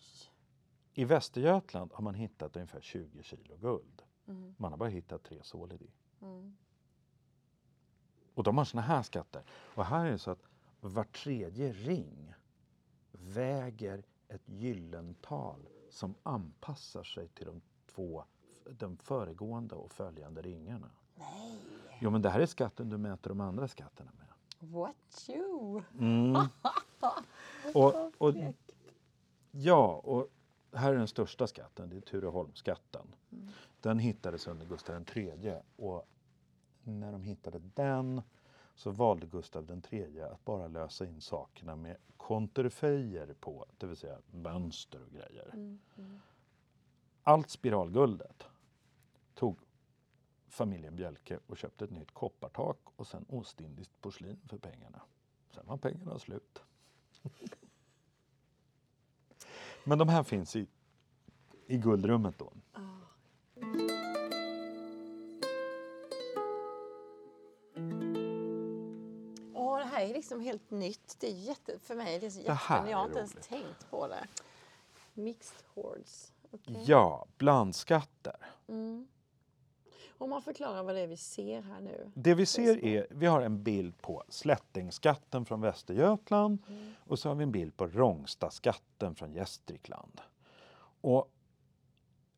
I Västergötland har man hittat ungefär 20 kilo guld. Mm. Man har bara hittat tre solidi. Mm. Och de har såna här skatter. Och här är det så att var tredje ring väger ett gyllental som anpassar sig till de två de föregående och följande ringarna. Nej. Jo, men det här är skatten du mäter de andra skatterna med. What you? Mm. Och, och, ja, och här är den största skatten, det är Tureholmsskatten. Den hittades under Gustav III och när de hittade den så valde Gustav III att bara lösa in sakerna med konterfejer på, det vill säga mönster och grejer. Mm. Mm. Allt spiralguldet tog familjen Bjelke och köpte ett nytt koppartak och sen ostindiskt porslin för pengarna. Sen var pengarna slut. Men de här finns i, i guldrummet då. Åh, det här är liksom helt nytt. Det är jätte, för mig är det så jättespännande. Jag har inte ens roligt. tänkt på det. Mixed hordes. Okej. Ja, blandskatter. Mm. Om man förklarar vad det är vi ser här nu. Det vi ser är, vi har en bild på slättingskatten från Västergötland och så har vi en bild på Rångstaskatten från Gästrikland. Och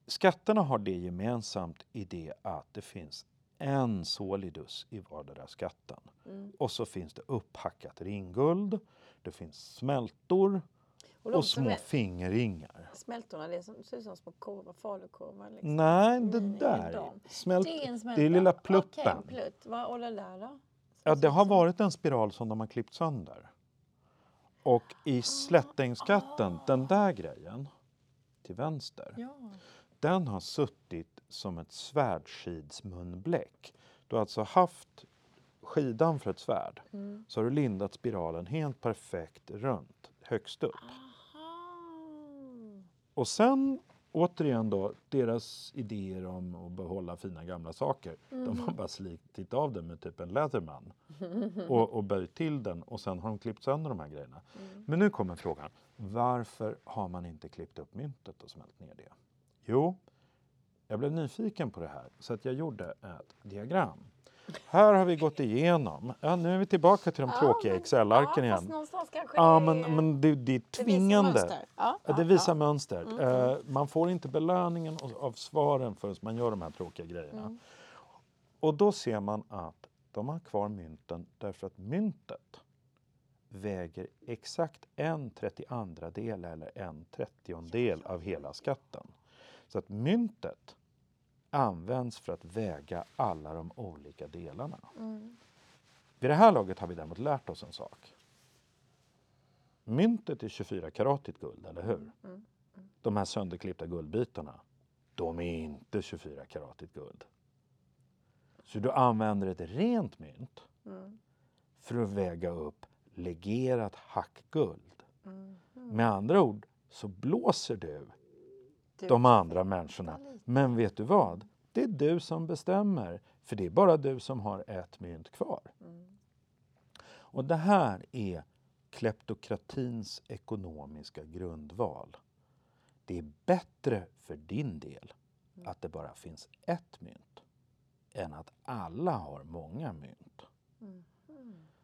skatterna har det gemensamt i det att det finns en solidus i vardera skatten. Mm. Och så finns det upphackat ringguld, det finns smältor Och och små fingerringar. Smältorna, det som, ser ut som små korvar, falukorvar. Liksom. Nej, det där de. smält, Det är en det är lilla pluppen. en plutt. Va, och den där då? Ja, det har varit en spiral som de har klippt sönder. Och i slättingskatten, den där grejen till vänster, Ja. den har suttit som ett svärdskidsmunbläck. Du har alltså haft skidan för ett svärd, Mm. så har du lindat spiralen helt perfekt runt, högst upp. Aha. Och sen återigen då, deras idéer om att behålla fina gamla saker. De har bara slitit av den med typ en Leatherman och, och böjt till den och sen har de klippt sönder de här grejerna. Men nu kommer frågan, varför har man inte klippt upp myntet och smält ner det? Jo, jag blev nyfiken på det här så att jag gjorde ett diagram. Här har vi gått igenom, ja, nu är vi tillbaka till de Ja, tråkiga Excel-arken ja, igen. Ja, men, men det, det är det visar tvingande. mönster. Ja, Ja, det visar mönster. Mm, Eh, man får inte belöningen av- svaren förrän man gör de här tråkiga grejerna. Mm. Och då ser man att de har kvar mynten därför att myntet väger exakt en 32 del eller en trettiondel av hela skatten. Så att myntet används för att väga alla de olika delarna. Mm. Vid det här laget har vi däremot lärt oss en sak. Myntet är 24 karatigt guld, eller hur? Mm. De här sönderklippta guldbitarna, de är inte 24 karatigt guld. Så du använder ett rent mynt Mm. för att väga upp legerat hackguld. Mm. Med andra ord så blåser du Du, de andra människorna. Men vet du vad? Det är du som bestämmer, för det är bara du som har ett mynt kvar. Mm. Och det här är kleptokratins ekonomiska grundval. Det är bättre för din del att det bara finns ett mynt än att alla har många mynt. Mm.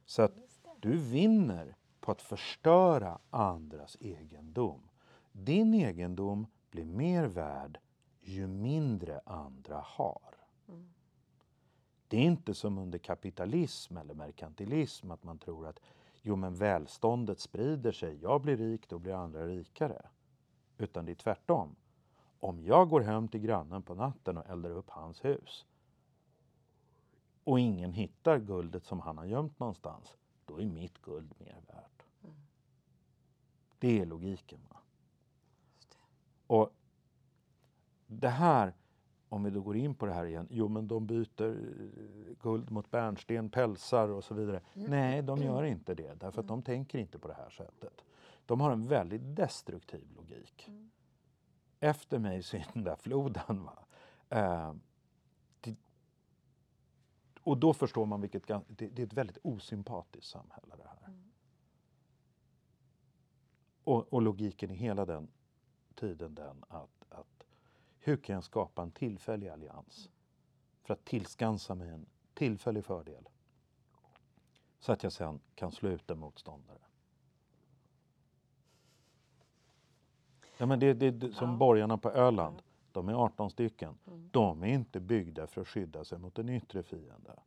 Så att du vinner på att förstöra andras egendom. Din egendom blir mer värd ju mindre andra har. Mm. Det är inte som under kapitalism eller merkantilism att man tror att jo men välståndet sprider sig, jag blir rik, då blir andra rikare. Utan det är tvärtom. Om jag går hem till grannen på natten och eldar upp hans hus och ingen hittar guldet som han har gömt någonstans, då är mitt guld mer värt. Mm. Det är logiken. Va? Och det här, om vi då går in på det här igen, jo men de byter eh, guld mot bärnsten, pälsar och så vidare. Nej, de gör inte det, därför att de tänker inte på det här sättet. De har en väldigt destruktiv logik. Mm. Efter mig syndafloden. Va? Eh, det, och då förstår man vilket det är ett väldigt osympatiskt samhälle det här. Mm. Och, och logiken i hela den tiden den att, att hur kan jag skapa en tillfällig allians för att tillskansa mig en tillfällig fördel så att jag sen kan slå ut en motståndare. Ja, men det, det, det, som Ja. borgarna på Öland, de är 18 stycken. Mm. De är inte byggda för att skydda sig mot en yttre fiende.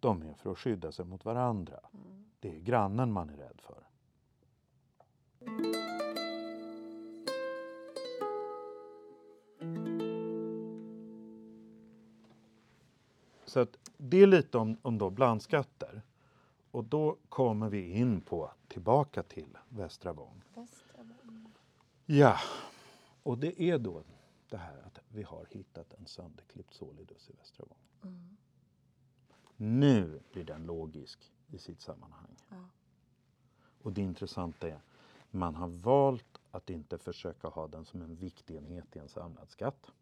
De är för att skydda sig mot varandra. Mm. Det är grannen man är rädd för. Så att det är lite om, om då blandskatter. Och då kommer vi in på, tillbaka till Västra Vång. Västra Vång. Ja, och det är då det här att vi har hittat en sönderklippt solidus i Västra Vång. Mm. Nu blir den logisk i sitt sammanhang. Ja. Och det intressanta är, man har valt att inte försöka ha den som en viktenhet i en samlad skatt.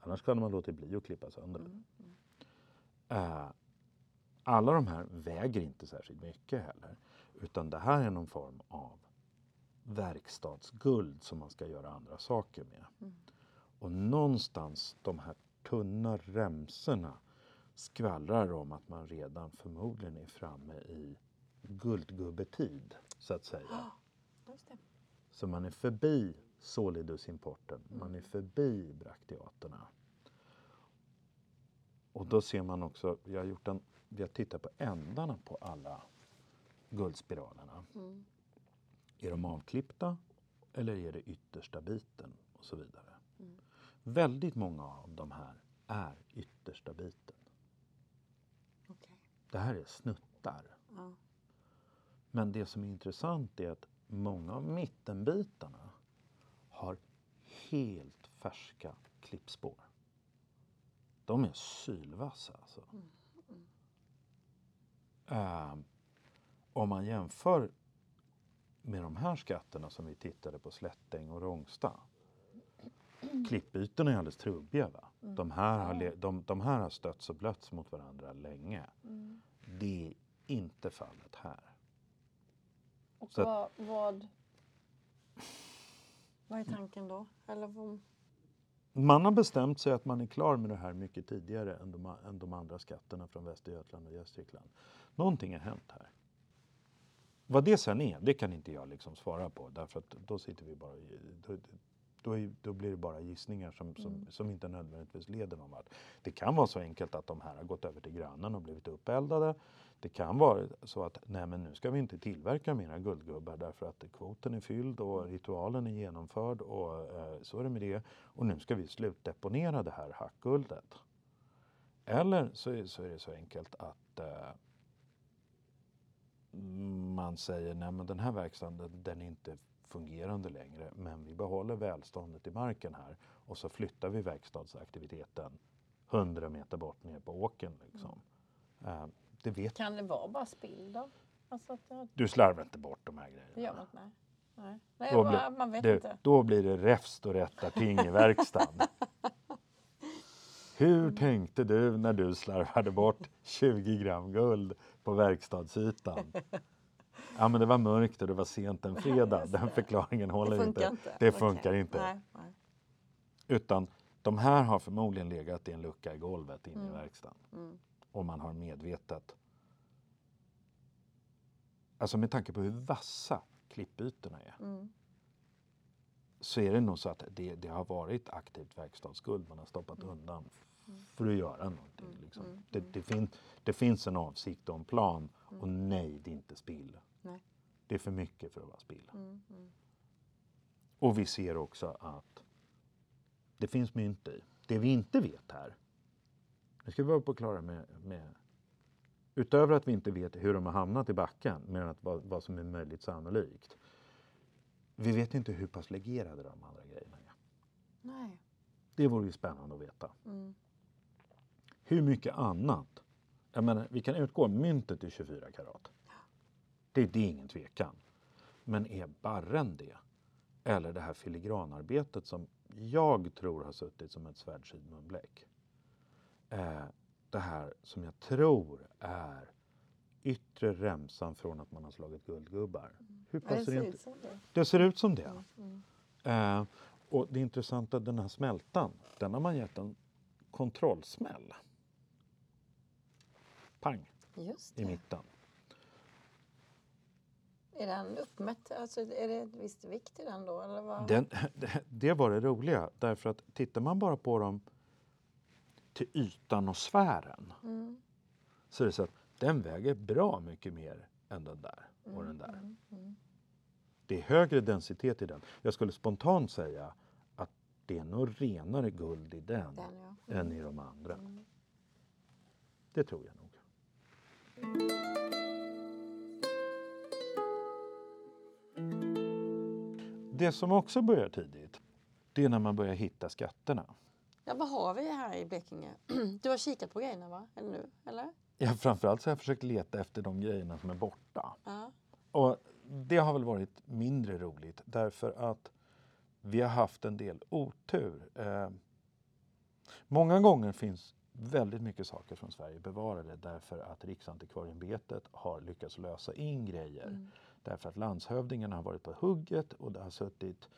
Annars kan man låta bli att klippa sönder den. Mm. Eh, alla de här väger inte särskilt mycket heller. Utan det här är någon form av verkstadsguld som man ska göra andra saker med. Mm. Och någonstans de här tunna remsorna skvallrar om att man redan förmodligen är framme i guldgubbetid, så att säga. Så man är förbi Solidusimporten, man är förbi brakteaterna. Och då ser man också, vi har, gjort en, vi har tittat på ändarna på alla guldspiralerna. Mm. Är de avklippta eller är det yttersta biten och så vidare. Mm. Väldigt många av de här är yttersta biten. Okej. Det här är snuttar. Ja. Men det som är intressant är att många av mittenbitarna har helt färska klippspår. De är sylvassa alltså. Ehm, om man jämför med de här skatterna som vi tittade på Slättäng och Rångsta. Klippytorna är alldeles trubbiga. Va? De, här har de, de här har stötts och blötts mot varandra länge. Mm. Det är inte fallet här. Och Så vad, vad, vad är tanken då? Eller vad, man har bestämt sig att man är klar med det här mycket tidigare än de, än de andra skatterna från Västergötland och Gästrikland. Någonting har hänt här. Vad det sen är, det kan inte jag liksom svara på därför att då sitter vi bara då, då, då blir det bara gissningar som, som, Mm. som inte nödvändigtvis leder någon vart. Det kan vara så enkelt att de här har gått över till grannen och blivit uppeldade. Det kan vara så att nej men nu ska vi inte tillverka mera guldgubbar därför att kvoten är fylld och ritualen är genomförd och eh, så är det med det. Och nu ska vi slutdeponera det här hackguldet. Eller så är, det så enkelt att eh, man säger nej men den här verkstaden den är inte fungerande längre men vi behåller välståndet i marken här och så flyttar vi verkstadsaktiviteten 100 meter bort ner på åken. Liksom. Eh, det vet Kan det vara bara spill då? Alltså det, du slarvar inte bort de här det gör grejerna. man inte? Nej. Nej, Nej Då bara, blir- man vet Du, inte. då blir det räfst och rättarting i verkstaden. Hur tänkte du när du slarvade bort 20 gram guld på verkstadsytan? Ja, men det var mörkt och det var sent en fredag. Den förklaringen håller Det inte. inte. Det funkar inte. Nej, nej. Utan de här har förmodligen legat i en lucka i golvet inne i Mm. verkstaden. Mm. Och man har medvetet. Alltså med tanke på hur vassa klippytorna är. Mm. så är det nog så att det, det har varit aktivt verkstadsguld man har stoppat undan för att göra någonting. Mm, Liksom. mm, Det, mm. det, fin, det finns en avsikt och en plan och nej, det är inte spill. Nej. Det är för mycket för att vara spill. Mm. Mm. Och vi ser också att det finns mynt i. Det vi inte vet här, nu ska vi vara på klara med, med utöver att vi inte vet hur de har hamnat i backen, men att vad, vad som är möjligt sannolikt. Vi vet inte hur pass legerade de andra grejerna är. Nej. Det vore ju spännande att veta. Mm. Hur mycket annat? Jag menar, vi kan utgå myntet i 24 karat. Det, det är ingen tvekan. Men är barren det? Eller det här filigranarbetet som jag tror har suttit som ett svärdsidmunbläck. Eh, det här som jag tror är yttre remsan från att man har slagit guldgubbar. Hur Ja, det ser rent? ut som det. Det ser ut som det. Mm. Mm. Eh, och det intressanta, den här smältan, den har man gett en kontrollsmäll. Pang Just i det. mitten. Är den uppmätt? Alltså, är det ett visst vikt i den då? Eller vad? Den, det var det roliga, därför att tittar man bara på dem till ytan och sfären Mm. så är det så att den väger bra mycket mer än den där och den där. Mm. Mm. Det är högre densitet i den. Jag skulle spontant säga att det är nog renare guld i den, Den ja. än i de andra. Mm. Det tror jag nog. Det som också börjar tidigt, det är när man börjar hitta skatterna. Ja, vad har vi här i Blekinge? Du har kikat på grejerna va? Eller nu? Eller? Ja, framförallt så har jag försökt leta efter de grejerna som är borta. Ja. Och det har väl varit mindre roligt därför att vi har haft en del otur. Eh, många gånger finns väldigt mycket saker från Sverige bevarade därför att Riksantikvarieämbetet har lyckats lösa in grejer. Mm. Därför att landshövdingarna har varit på hugget och det har suttit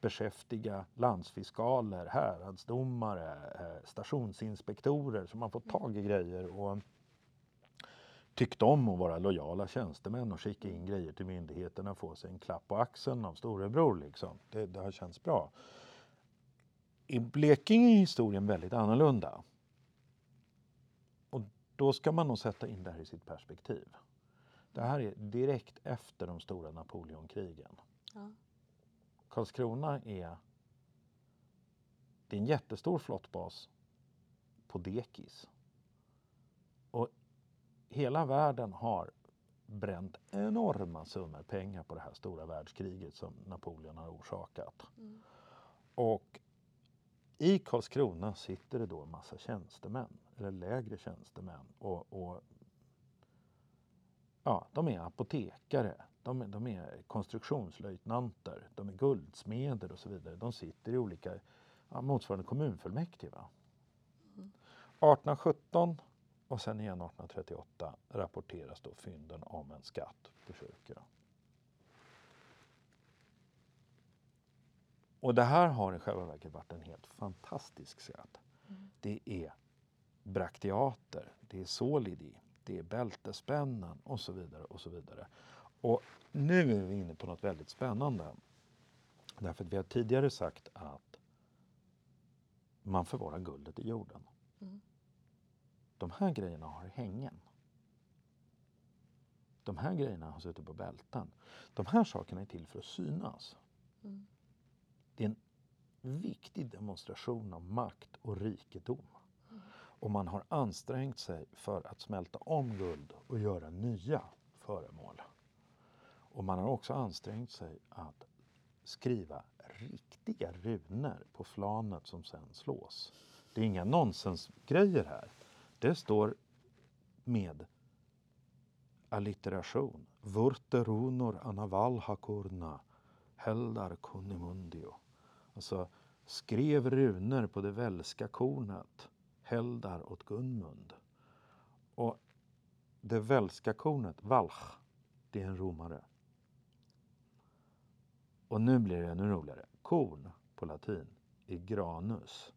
beskäftiga landsfiskaler, häradsdomare, eh, stationsinspektorer som har fått tag i grejer och tyckt om att vara lojala tjänstemän och skicka in grejer till myndigheterna och få sig en klapp på axeln av storebror. Liksom. Det, det har känts bra. I Blekinge är historien väldigt annorlunda. Och då ska man nog sätta in det här i sitt perspektiv. Det här är direkt efter de stora Napoleonkrigen. Ja. Karlskrona är, det är en jättestor flottbas på dekis. Och hela världen har bränt enorma summor pengar på det här stora världskriget som Napoleon har orsakat. Mm. Och i Karlskrona sitter det då en massa tjänstemän, eller lägre tjänstemän. Och, och ja, de är apotekare, de, är- de är konstruktionslöjtnanter, de är guldsmeder och så vidare. De sitter i olika, ja, motsvarande kommunfullmäktige. Va? 1817 och sen igen 1838 rapporteras då fynden om en skatt på kyrkorna. Och det här har i själva verket varit en helt fantastisk skatt. Det är brakteater, det är solidi, det är bältespännen och så vidare. Och så vidare. Och nu är vi inne på något väldigt spännande. Därför att vi har tidigare sagt att man förvarar guldet i jorden. Mm. De här grejerna har hängen. De här grejerna har suttit på bälten. De här sakerna är till för att synas. Mm. Det är en viktig demonstration av makt och rikedom. Och man har ansträngt sig för att smälta om guld och göra nya föremål. Och man har också ansträngt sig att skriva riktiga runor på flanet som sen slås. Det är inga nonsensgrejer här. Det står med allitteration. Vurte runor anaval hakurna heldar kunnimundio. Alltså skrev runor på det välska kornet heldar åt Gunmund. Och det välska kornet, Valch, det är en romare. Och nu blir det ännu roligare. Korn på latin är granus.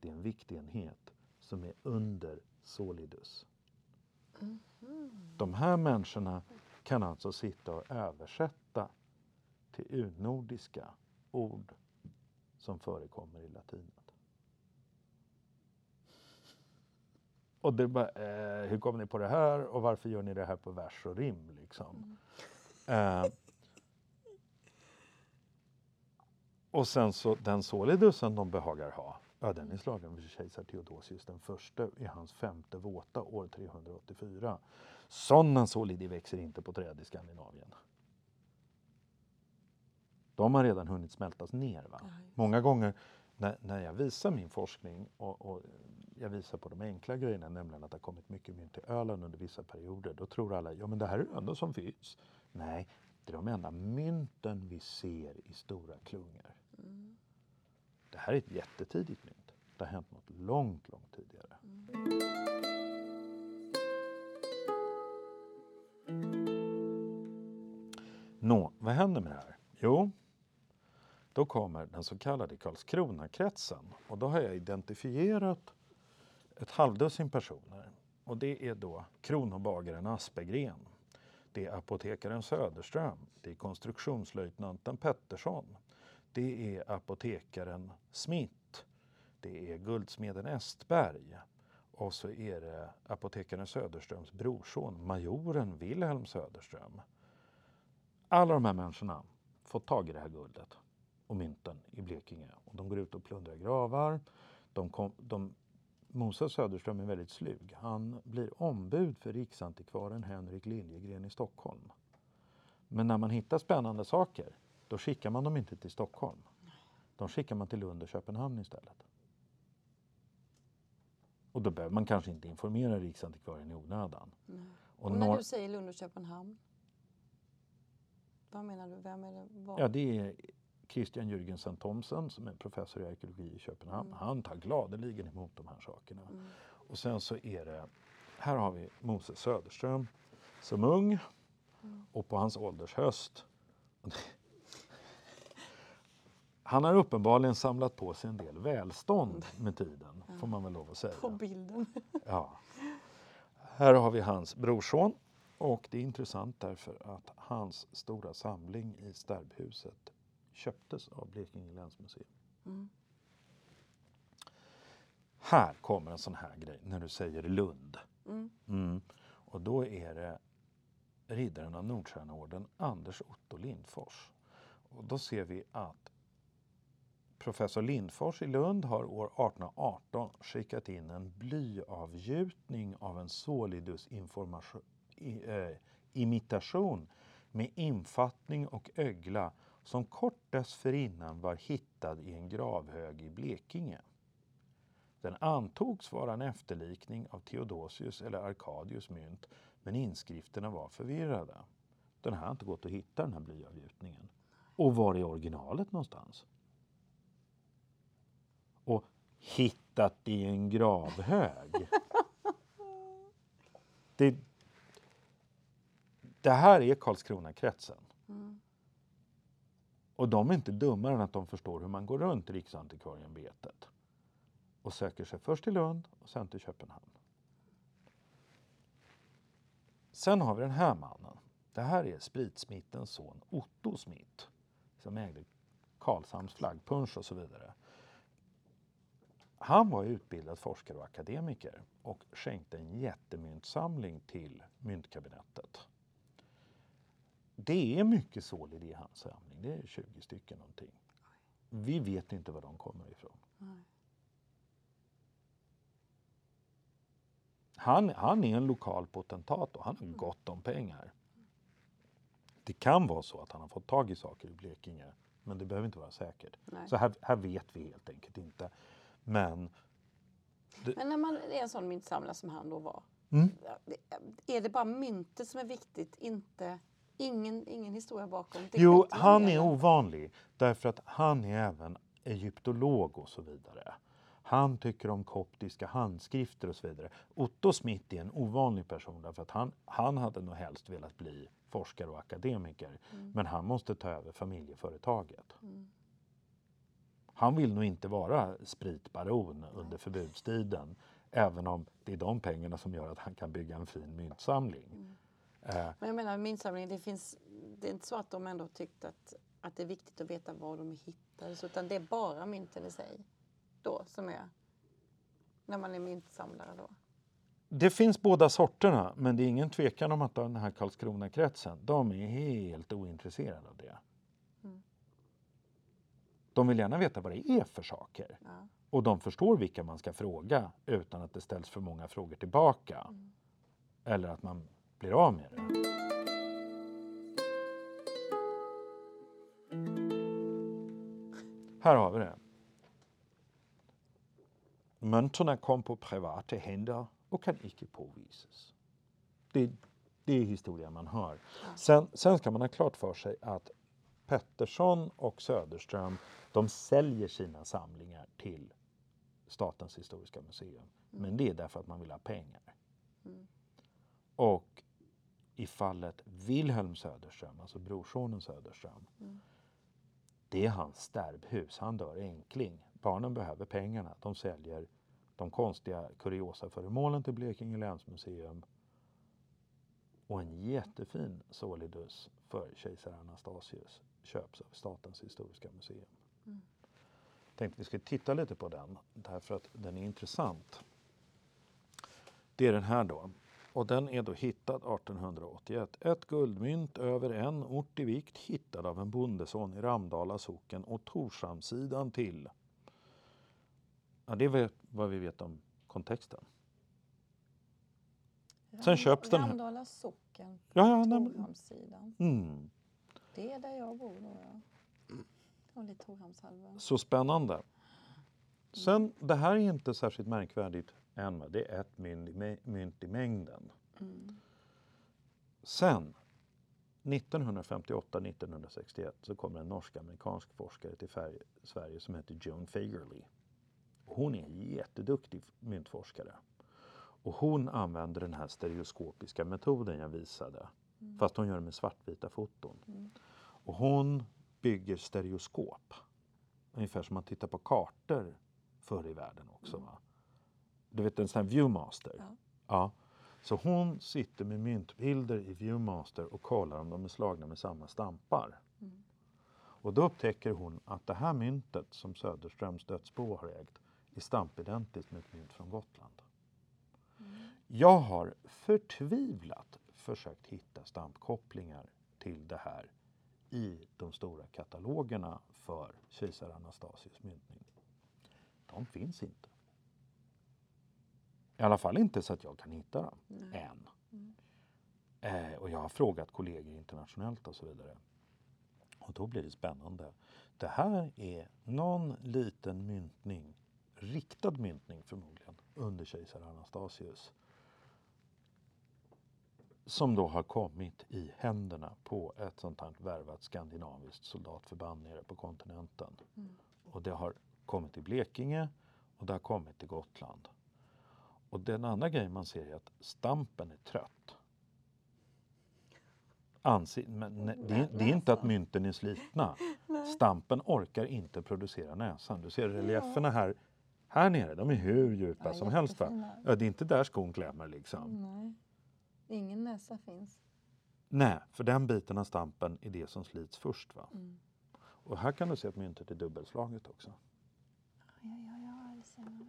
Det är en viktig enhet som är under solidus. De här människorna kan alltså sitta och översätta till urnordiska ord som förekommer i latinet. Och det är bara, eh, hur kom ni på det här och varför gör ni det här på vers och rim? Liksom? Eh, och sen så den solidusen de behagar ha, ja, den är slagen för kejsar Theodosius den första i hans femte våta år 384. Sådana solidi växer inte på träd i Skandinavien. De har redan hunnit smältas ner. Va? Många gånger när, när jag visar min forskning och, och jag visar på de enkla grejerna, nämligen att det har kommit mycket mynt till Öland under vissa perioder, då tror alla ja men det här är enda som finns. Nej, det är de enda mynten vi ser i stora klungor. Det här är ett jättetidigt mynt. Det har hänt något långt, långt tidigare. Nå, vad händer med det här? Jo, då kommer den så kallade Karlskronakretsen och då har jag identifierat ett halvdussin personer. Och det är då kronobagaren Aspegren. Det är apotekaren Söderström. Det är konstruktionslöjtnanten Pettersson. Det är apotekaren Smith. Det är guldsmeden Estberg. Och så är det apotekaren Söderströms brorson, majoren Wilhelm Söderström. Alla de här människorna får tag i det här guldet och mynten i Blekinge. Och de går ut och plundrar gravar. De, kom, de Moses Söderström är väldigt slug. Han blir ombud för riksantikvaren Henrik Liljegren i Stockholm. Men när man hittar spännande saker, då skickar man dem inte till Stockholm. De skickar man till Lund och Köpenhamn istället. Och då behöver man kanske inte informera riksantikvarien i onödan. Och, Och när du säger Lund och Köpenhamn, vad menar du? Vem är det? Vad? Ja, det är Christian Jürgensen Thomsen som är professor i arkeologi i Köpenhamn. Han tar gladeligen emot de här sakerna. Och sen så är det, här har vi Moses Söderström som ung och på hans ålders höst. Han har uppenbarligen samlat på sig en del välstånd med tiden, får man väl lov att säga. På bilden. Ja. Här har vi hans brorson och det är intressant därför att hans stora samling i Stärbhuset köptes av Blekinge länsmuseum. Mm. Här kommer en sån här grej när du säger Lund. Mm. Mm. Och då är det riddaren av Nordstjärneorden Anders Otto Lindfors. Och då ser vi att professor Lindfors i Lund har år 1818 skickat in en blyavgjutning av en solidus i, eh, imitation med infattning och ögla som kort dessförinnan var hittad i en gravhög i Blekinge. Den antogs vara en efterlikning av Theodosius eller Arkadius mynt, men inskrifterna var förvirrade. Den här har inte gått att hitta, den här blyavgjutningen. Och var är originalet någonstans? Och hittat i en gravhög. Det, det här är Karlskronakretsen. Mm. Och de är inte dummare än att de förstår hur man går runt Riksantikvarieämbetet och söker sig först till Lund och sen till Köpenhamn. Sen har vi den här mannen. Det här är spritsmittens son Otto Smith som ägde Karlshamns flaggpunsch och så vidare. Han var utbildad forskare och akademiker och skänkte en jättemyntsamling till myntkabinettet. Det är mycket sålid i hans samling, det är 20 stycken någonting. Vi vet inte var de kommer ifrån. Han, han är en lokal potentat och han har gott om pengar. Det kan vara så att han har fått tag i saker i Blekinge, men det behöver inte vara säkert. Nej. Så här, här vet vi helt enkelt inte. Men Men när man är en sån myntsamlare som han då var. Mm. Är det bara myntet som är viktigt? Inte, ingen, ingen historia bakom? Det Jo, han är ovanlig därför att han är även egyptolog och så vidare. Han tycker om koptiska handskrifter och så vidare. Otto Smith är en ovanlig person därför att han, han hade nog helst velat bli forskare och akademiker. Men han måste ta över familjeföretaget. Han vill nog inte vara spritbaron under förbudstiden. Även om det är de pengarna som gör att han kan bygga en fin myntsamling. Eh, Men jag menar myntsamlingen, det finns, det är inte så att de ändå tyckt att, att det är viktigt att veta var de hittades utan det är bara mynten i sig då som är när man är myntsamlare då. Det finns båda sorterna, men det är ingen tvekan om att den här Karlskrona-kretsen, de är helt ointresserade av det. Mm. De vill gärna veta vad det är för saker. Ja. Och de förstår vilka man ska fråga utan att det ställs för många frågor tillbaka. Mm. Eller att man blir av med det. Här har vi det. Mynterna kom på privata händer och kan icke påvisas. Det, det är historia man hör. Sen, sen ska man ha klart för sig att Pettersson och Söderström de säljer sina samlingar till Statens historiska museum. Men det är därför att man vill ha pengar. Och i fallet Wilhelm Söderström, alltså brorsonen Söderström, det är hans stärbhus. Han dör enkling. Barnen behöver pengarna. De säljer de konstiga kuriosaföremålen till Blekinge länsmuseum och en jättefin solidus för kejsar Anastasius köps av Statens historiska museum. Tänkte vi skulle titta lite på den därför att den är intressant. Det är den här då. Och den är då hittad 1881. Ett guldmynt över en ort i vikt hittad av en bondeson i Ramdala socken och Torshamnsidan till. Ja, det är vad vi vet om kontexten. Sen köps den här- Ramdala socken, Ja, ja, Torhamnssidan. mm. Det är där jag bor då ja. Så spännande. Sen, det här är inte särskilt märkvärdigt än. Det är ett mynt i, mängden. Sen 1958-1961 så kommer en norsk-amerikansk forskare till Sverige som heter Joan Fagerly. Hon är en jätteduktig myntforskare. Och hon använder den här stereoskopiska metoden jag visade. Fast hon gör det med svartvita foton. Och hon bygger stereoskop. Ungefär som man tittar på kartor förr i världen också. Va? Du vet en sån här viewmaster. Ja. Ja. Så hon sitter med myntbilder i Viewmaster och kollar om de är slagna med samma stampar. Och då upptäcker hon att det här myntet som Söderströms dödsbo har ägt är stampidentiskt med ett mynt från Gotland. Jag har förtvivlat försökt hitta stampkopplingar till det här i de stora katalogerna för kejsar Anastasius myntning. De finns inte. I alla fall inte så att jag kan hitta dem än. Eh, och jag har frågat kollegor internationellt och så vidare. Och då blir det spännande. Det här är någon liten myntning, riktad myntning förmodligen, under kejsar Anastasius. Som då har kommit i händerna på ett sånt här värvat skandinaviskt soldatförband nere på kontinenten. Och det har kommit till Blekinge och det har kommit till Gotland. Och den andra grejen man ser är att stampen är trött. Anse, men ne- det, är- det är inte att mynten är slitna. Stampen orkar inte producera näsan. Du ser relieferna här, här nere, de är hur djupa Ja, som helst. Va? Ja, det är inte där skon klämmer liksom. Nej. Ingen näsa finns. Nej, för den biten av stampen är det som slits först. Va? Mm. Och här kan du se att myntet är dubbelslaget också. Ja, ja,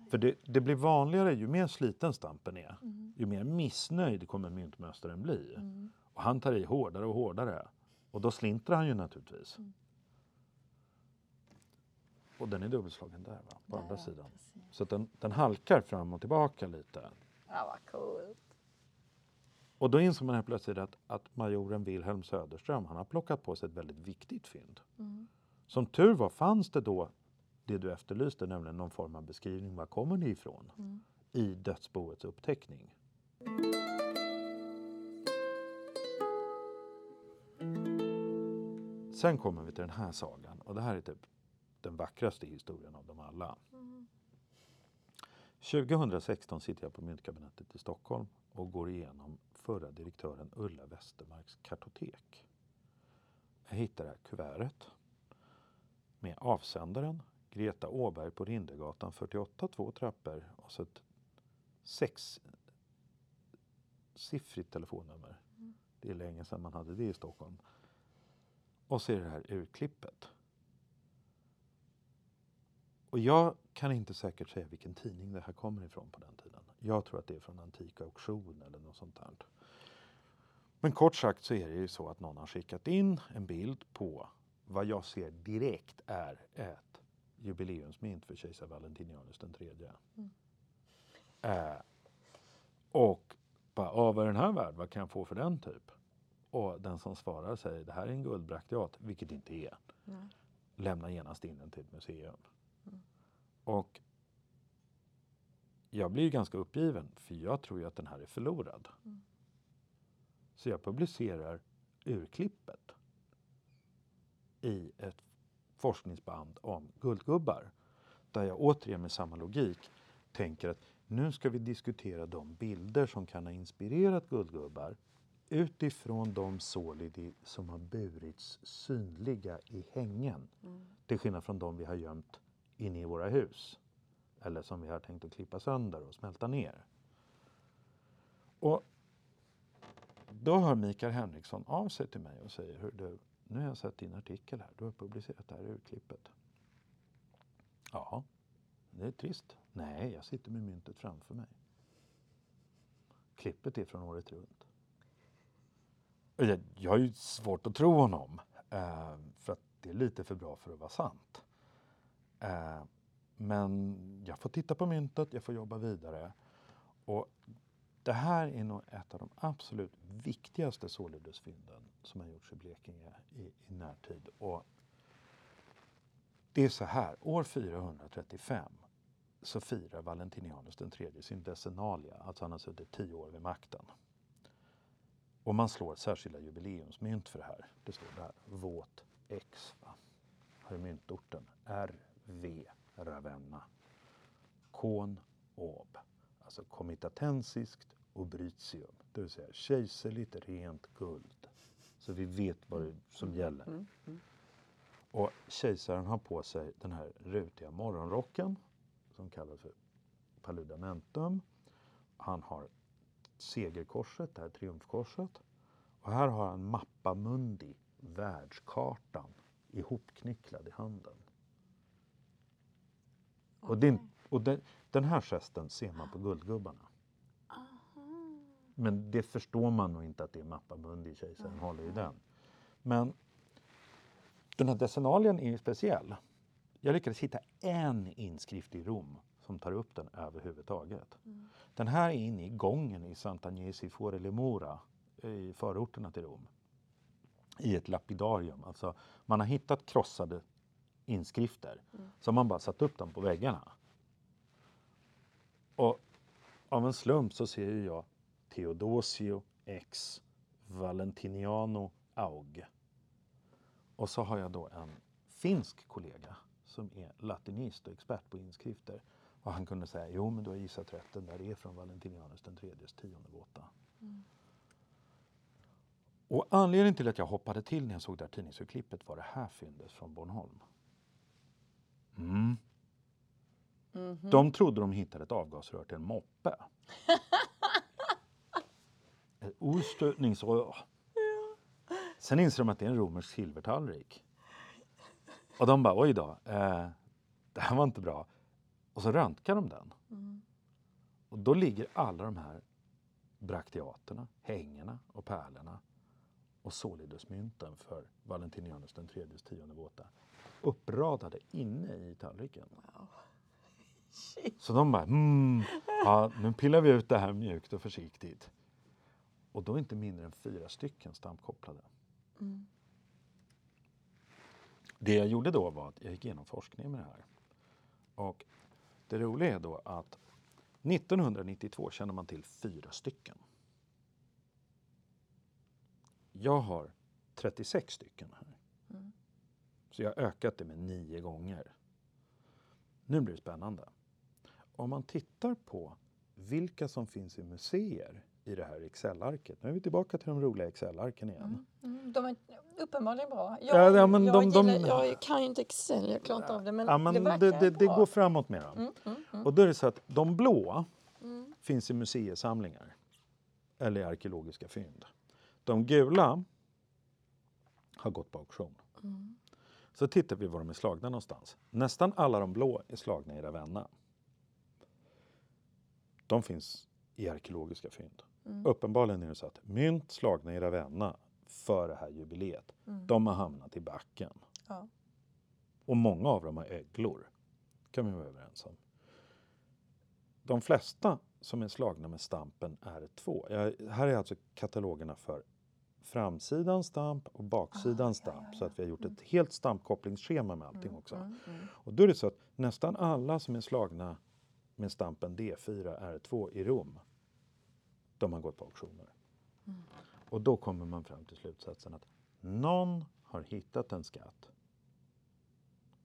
För det, det blir vanligare ju mer sliten stampen är, Mm. ju mer missnöjd kommer myntmästaren bli. Mm. Och han tar i hårdare och hårdare. Och då slintrar han ju naturligtvis. Mm. Och den är dubbelslagen där va? på Där, andra ja, sidan. precis. Så den, den halkar fram och tillbaka lite. Ja, vad coolt. Och då inser man helt plötsligt att, att majoren Wilhelm Söderström han har plockat på sig ett väldigt viktigt fynd. Mm. Som tur var fanns det då det du efterlyste, nämligen någon form av beskrivning. Var kommer ni ifrån? Mm. I dödsboets uppteckning. Sen kommer vi till den här sagan och det här är typ den vackraste historien av dem alla. Mm. 2016 sitter jag på Myntkabinettet i Stockholm och går igenom förra direktören Ulla Westermarks kartotek. Jag hittar det här kuvertet med avsändaren Greta Åberg på Rindergatan 48, två trappor och så ett sexsiffrigt telefonnummer. Det är länge sedan man hade det i Stockholm. Och så är det här urklippet. Och jag kan inte säkert säga vilken tidning det här kommer ifrån på den tiden. Jag tror att det är från Antika Auktion eller något sånt där. Men kort sagt så är det ju så att någon har skickat in en bild på vad jag ser direkt är ett jubileumsmynt för kejsar Valentinianus den tredje. Eh, och bara, "Ja, vad är den här värd? Vad kan jag få för den typ? Och den som svarar säger det här är en guldbrakteat, vilket det inte är. Nej. Lämna genast in den till ett museum. Och jag blir ju ganska uppgiven för jag tror ju att den här är förlorad. Mm. Så jag publicerar urklippet i ett forskningsband om guldgubbar. Där jag återigen med samma logik tänker att nu ska vi diskutera de bilder som kan ha inspirerat guldgubbar utifrån de solidi som har burits synliga i hängen. Mm. Till skillnad från de vi har gömt inne i våra hus. Eller som vi har tänkt att klippa sönder och smälta ner. Och då hör Mikael Henriksson av sig till mig och säger Hör du, nu har jag sett din artikel här. Du har publicerat det här urklippet. Ja, det är trist. Nej, jag sitter med myntet framför mig. Klippet är från året runt. Jag, jag har ju svårt att tro honom. Eh, för att det är lite för bra för att vara sant. Eh, men jag får titta på myntet, jag får jobba vidare. Och det här är nog ett av de absolut viktigaste såledesfynden som har gjorts i Blekinge i, i närtid. Och det är så här, år 435 så firar Valentinianus den tredje sin decennalia, alltså han har suttit tio år vid makten. Och man slår särskilda jubileumsmynt för det här. Det står där, våt X. Va? Här är myntorten, RV Ravenna. Kon Åb alltså komitatensiskt obritium, det vill säga kejserligt rent guld. Så vi vet vad det som gäller. Mm. Mm. Och kejsaren har på sig den här rutiga morgonrocken som kallas för paludamentum. Han har segerkorset, det här triumfkorset. Och här har han Mappa Mundi, världskartan, ihopknycklad i handen. Och, din, och den, den här gesten ser man på guldgubbarna. Men det förstår man nog inte att det är Mappa Mundi kejsaren håller i den. Men den här decenalien är ju speciell. Jag lyckades hitta en inskrift i Rom som tar upp den överhuvudtaget. Den här är inne i gången i Sant'Agnesi Fuori le Mura i förorterna till Rom. I ett lapidarium. Alltså man har hittat krossade inskrifter. Så har man bara satt upp dem på väggarna. Och av en slump så ser ju jag Theodosio X Valentiniano Aug. Och så har jag då en finsk kollega som är latinist och expert på inskrifter. Och han kunde säga, jo men du har gissat rätt, den där är från Valentinianus den tredjes tionde våta. Och anledningen till att jag hoppade till när jag såg det här tidningsurklippet var det här fyndet från Bornholm. Mm. Mhm. De trodde de hittade ett avgasrör till en moppe. ett ostötningsrör. Sen inser de att det är en romersk silvertallrik. Och de bara, oj då, eh, det här var inte bra. Och så röntgar de den. Mm. Och då ligger alla de här brakteaterna, hängena och pärlorna och solidusmynten för Valentinianus den tredjes tionde våta uppradade inne i tallriken. Shit. Så de bara, mm, ja, nu pillar vi ut det här mjukt och försiktigt. Och då är inte mindre än fyra stycken stampkopplade. Mm. Det jag gjorde då var att jag gick igenom forskningen med det här. Och det roliga är då att 1992 känner man till fyra stycken. Jag har 36 stycken här. Mm. Så jag har ökat det med nio gånger. Nu blir det spännande. Om man tittar på vilka som finns i museer i det här Excel-arket. Nu är vi tillbaka till de roliga Excel-arken igen. Mm. Mm. De är uppenbarligen bra. Ja, Jag, ja, men jag, de- de- gillar, jag kan ju inte Excel, jag klarar inte av det. Men, Ja, men det det, verkar det, det bra. går framåt med dem. Mm, mm, mm. Och då är det så att de blå Mm. finns i museisamlingar eller i arkeologiska fynd. De gula har gått på auktion. Så tittar vi var de är slagna någonstans. Nästan alla de blå är slagna i Ravenna. De finns i arkeologiska fynd. Mm. Uppenbarligen är det så att mynt slagna i Ravenna för det här jubileet, Mm. de har hamnat i backen. Ja. Och många av dem har öglor. kan vi vara överens om. De flesta som är slagna med stampen R2. Jag, här är alltså katalogerna för framsidan stamp och baksidan Ah, ja, stamp. ja, Så ja. att vi har gjort ett helt stampkopplingsschema med allting Mm, också. mm, mm. Och då är det så att nästan alla som är slagna med stampen D4 R2 i Rom, de har gått på auktioner. Mm. Och då kommer man fram till slutsatsen att någon har hittat en skatt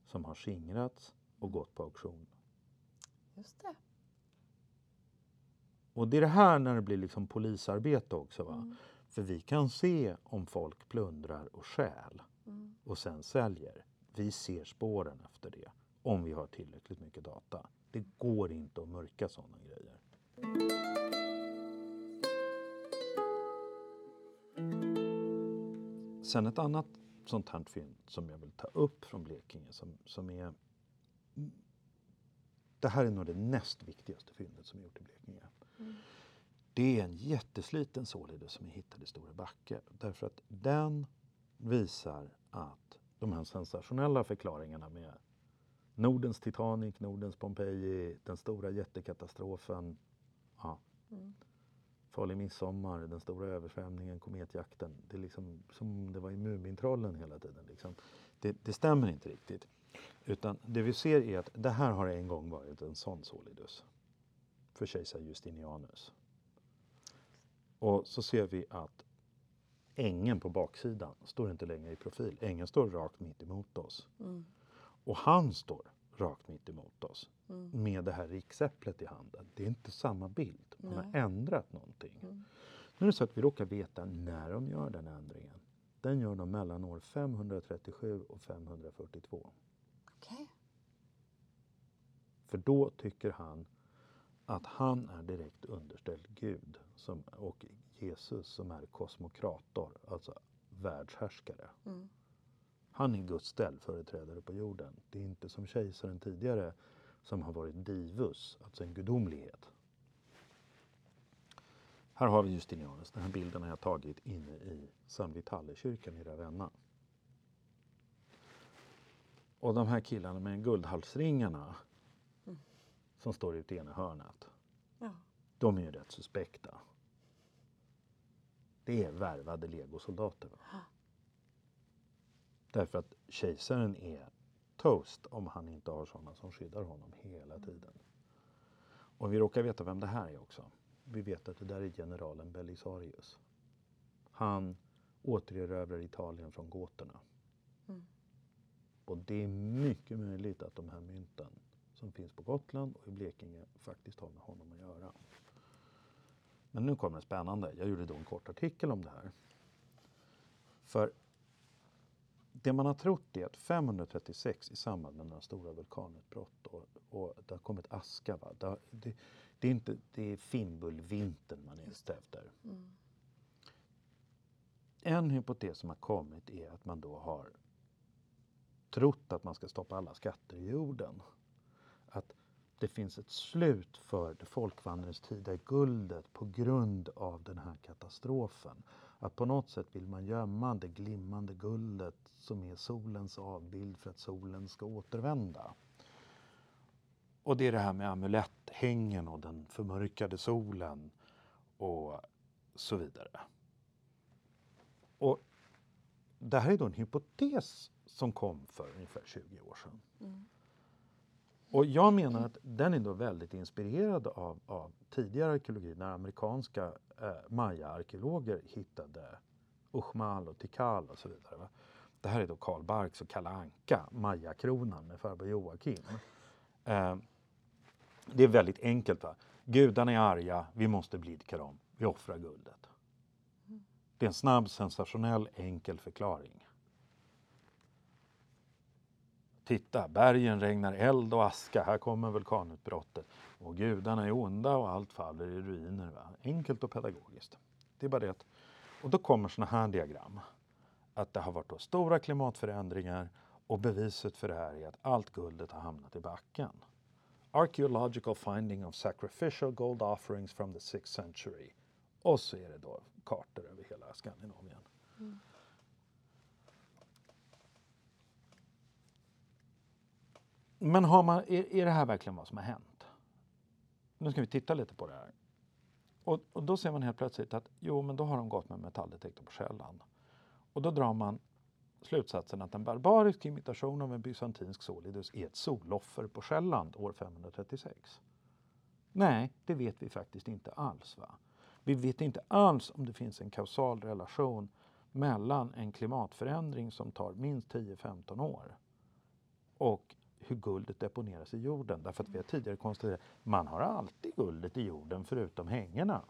som har skingrats och gått på auktion. Just det. Och det är det här när det blir liksom polisarbete också. Va? Mm. För vi kan se om folk plundrar och stjäl Mm. och sen säljer. Vi ser spåren efter det om vi har tillräckligt mycket data. Det går inte att mörka sådana grejer. Sen ett annat sånt här fynd som jag vill ta upp från Blekinge som, som är det här är nog det näst viktigaste fyndet som är gjort i Blekinge. Mm. Det är en jättesliten således som är hittad i Stora Backe. Därför att den visar att de här sensationella förklaringarna med Nordens Titanic, Nordens Pompeji, den stora jättekatastrofen, ja, Mm. farlig midsommar, den stora översvämningen, kometjakten. Det är liksom som det var i Mumintrollen hela tiden. Liksom. Det, det stämmer inte riktigt. Utan det vi ser är att det här har en gång varit en sån solidus för kejsar Justinianus. Och så ser vi att ängen på baksidan står inte längre i profil. Ängen står rakt mitt emot oss. Mm. Och han står rakt mitt emot oss Mm. med det här riksäpplet i handen. Det är inte samma bild. Man har Nej. ändrat någonting. Mm. Nu är det så att vi råkar veta när de gör den ändringen. Den gör de mellan år 537 och 542. Okej. För då tycker han att han är direkt underställd Gud som, och Jesus som är kosmokrator, alltså världshärskare. Mm. Han är Guds ställföreträdare på jorden. Det är inte som kejsaren tidigare som har varit divus, alltså en gudomlighet. Här har vi Justinianus. Den här bilden har jag tagit inne i San Vitalle-kyrkan i Ravenna. Och de här killarna med guldhalsringarna Mm. som står ute i ena hörnet, Ja. de är ju rätt suspekta. Det är värvade legosoldater. Va? Därför att kejsaren är toast om han inte har sådana som skyddar honom hela tiden. Och vi råkar veta vem det här är också. Vi vet att det där är generalen Belisarius. Han återerövrar Italien från goterna. Mm. Och det är mycket möjligt att de här mynten som finns på Gotland och i Blekinge faktiskt har med honom att göra. Men nu kommer det spännande. Jag gjorde då en kort artikel om det här. För det man har trott är att 536 i samband med några stora vulkanutbrott och, och det har kommit aska. Va? Det, det, det är inte det är Fimbulvintern man är ute efter. Mm. En hypotes som har kommit är att man då har trott att man ska stoppa alla skatter i jorden. Att det finns ett slut för det folkvandringstida guldet på grund av den här katastrofen. Att på något sätt vill man gömma det glimmande guldet som är solens avbild för att solen ska återvända. Och det är det här med amuletthängen och den förmörkade solen och så vidare. Och det här är då en hypotes som kom för ungefär 20 år sedan. Mm. Och jag menar att den är då väldigt inspirerad av, av tidigare arkeologi när amerikanska eh, maya-arkeologer hittade Uxmal och Tikal och så vidare. Va? Det här är då Karl Barks och Kalle Anka, Maya-kronan med farbror Joakim. Eh, det är väldigt enkelt. Va? Gudarna är arga, vi måste blidka dem, vi offrar guldet. Det är en snabb, sensationell, enkel förklaring. Titta, bergen regnar eld och aska, här kommer vulkanutbrottet. Och gudarna är onda och allt faller i ruiner. Va? Enkelt och pedagogiskt. Det är bara det att, och då kommer sådana här diagram. Att det har varit då stora klimatförändringar och beviset för det här är att allt guldet har hamnat i backen. Archaeological finding of sacrificial gold offerings from the 6th century. Och så är det då kartor över hela Skandinavien. Mm. Men har man, är, är det här verkligen vad som har hänt? Nu ska vi titta lite på det här. Och, och då ser man helt plötsligt att jo, men då har de gått med metalldetektor på Själland. Och då drar man slutsatsen att en barbarisk imitation av en bysantinsk solidus är ett soloffer på Själland år 536. Nej, det vet vi faktiskt inte alls. Va? Vi vet inte alls om det finns en kausal relation mellan en klimatförändring som tar minst 10-15 år och hur guldet deponeras i jorden. Därför att vi har tidigare konstaterat att man har alltid guldet i jorden förutom hängena.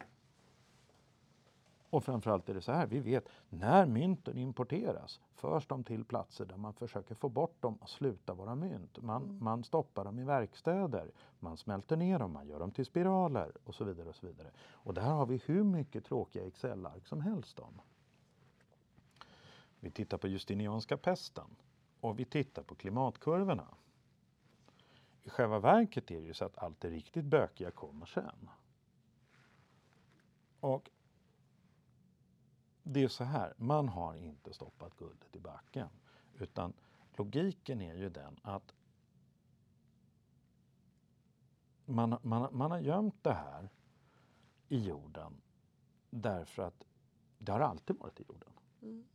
Och framförallt är det så här, vi vet när mynten importeras förs de till platser där man försöker få bort dem och sluta vara mynt. Man, Mm. man stoppar dem i verkstäder, man smälter ner dem, man gör dem till spiraler och så vidare. Och så vidare. Och där har vi hur mycket tråkiga Excel-ark som helst om. Vi tittar på Justinianska pesten och vi tittar på klimatkurvorna. I själva verket är det ju så att allt det riktigt bökiga kommer sen. Och det är så här, man har inte stoppat guldet i backen. Utan logiken är ju den att man, man, man har gömt det här i jorden därför att det har alltid varit i jorden. Mm.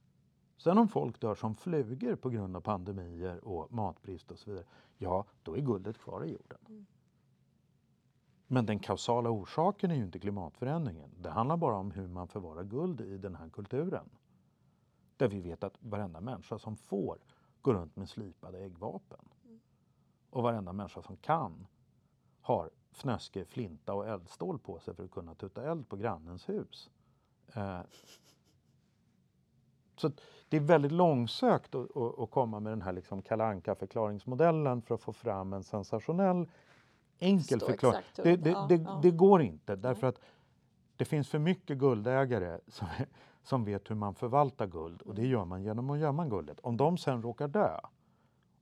Sen om folk dör som flugor på grund av pandemier och matbrist och så vidare, ja, då är guldet kvar i jorden. Mm. Men den kausala orsaken är ju inte klimatförändringen. Det handlar bara om hur man förvarar guld i den här kulturen. Där vi vet att varenda människa som får går runt med slipade äggvapen. Och varenda människa som kan har fnöske, flinta och eldstål på sig för att kunna tutta eld på grannens hus. Eh, så det är väldigt långsökt att, att, att komma med den här liksom kalanka förklaringsmodellen för att få fram en sensationell enkel förklaring. Det, det, ja, det, ja. det går inte därför att det finns för mycket guldägare som, som vet hur man förvaltar guld och det gör man genom att gömma guldet. Om de sen råkar dö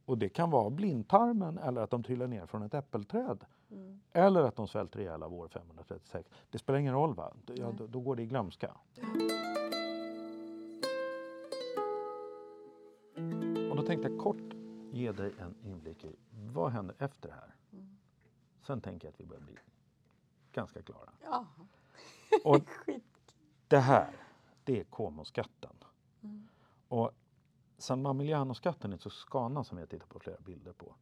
och det kan vara blindtarmen eller att de trillar ner från ett äppelträd Mm. eller att de svälter ihjäl av år 536. Det spelar ingen roll, va? Ja, då, då går det i glömska. Och tänkte kort ge dig en inblick i vad händer efter det här. Mm. Sen tänker jag att vi börjar bli ganska klara. Ja, Och det här, det är Como-skatten. Mm. Och San Mamiliano-skatten i Toscana som jag tittar på flera bilder på.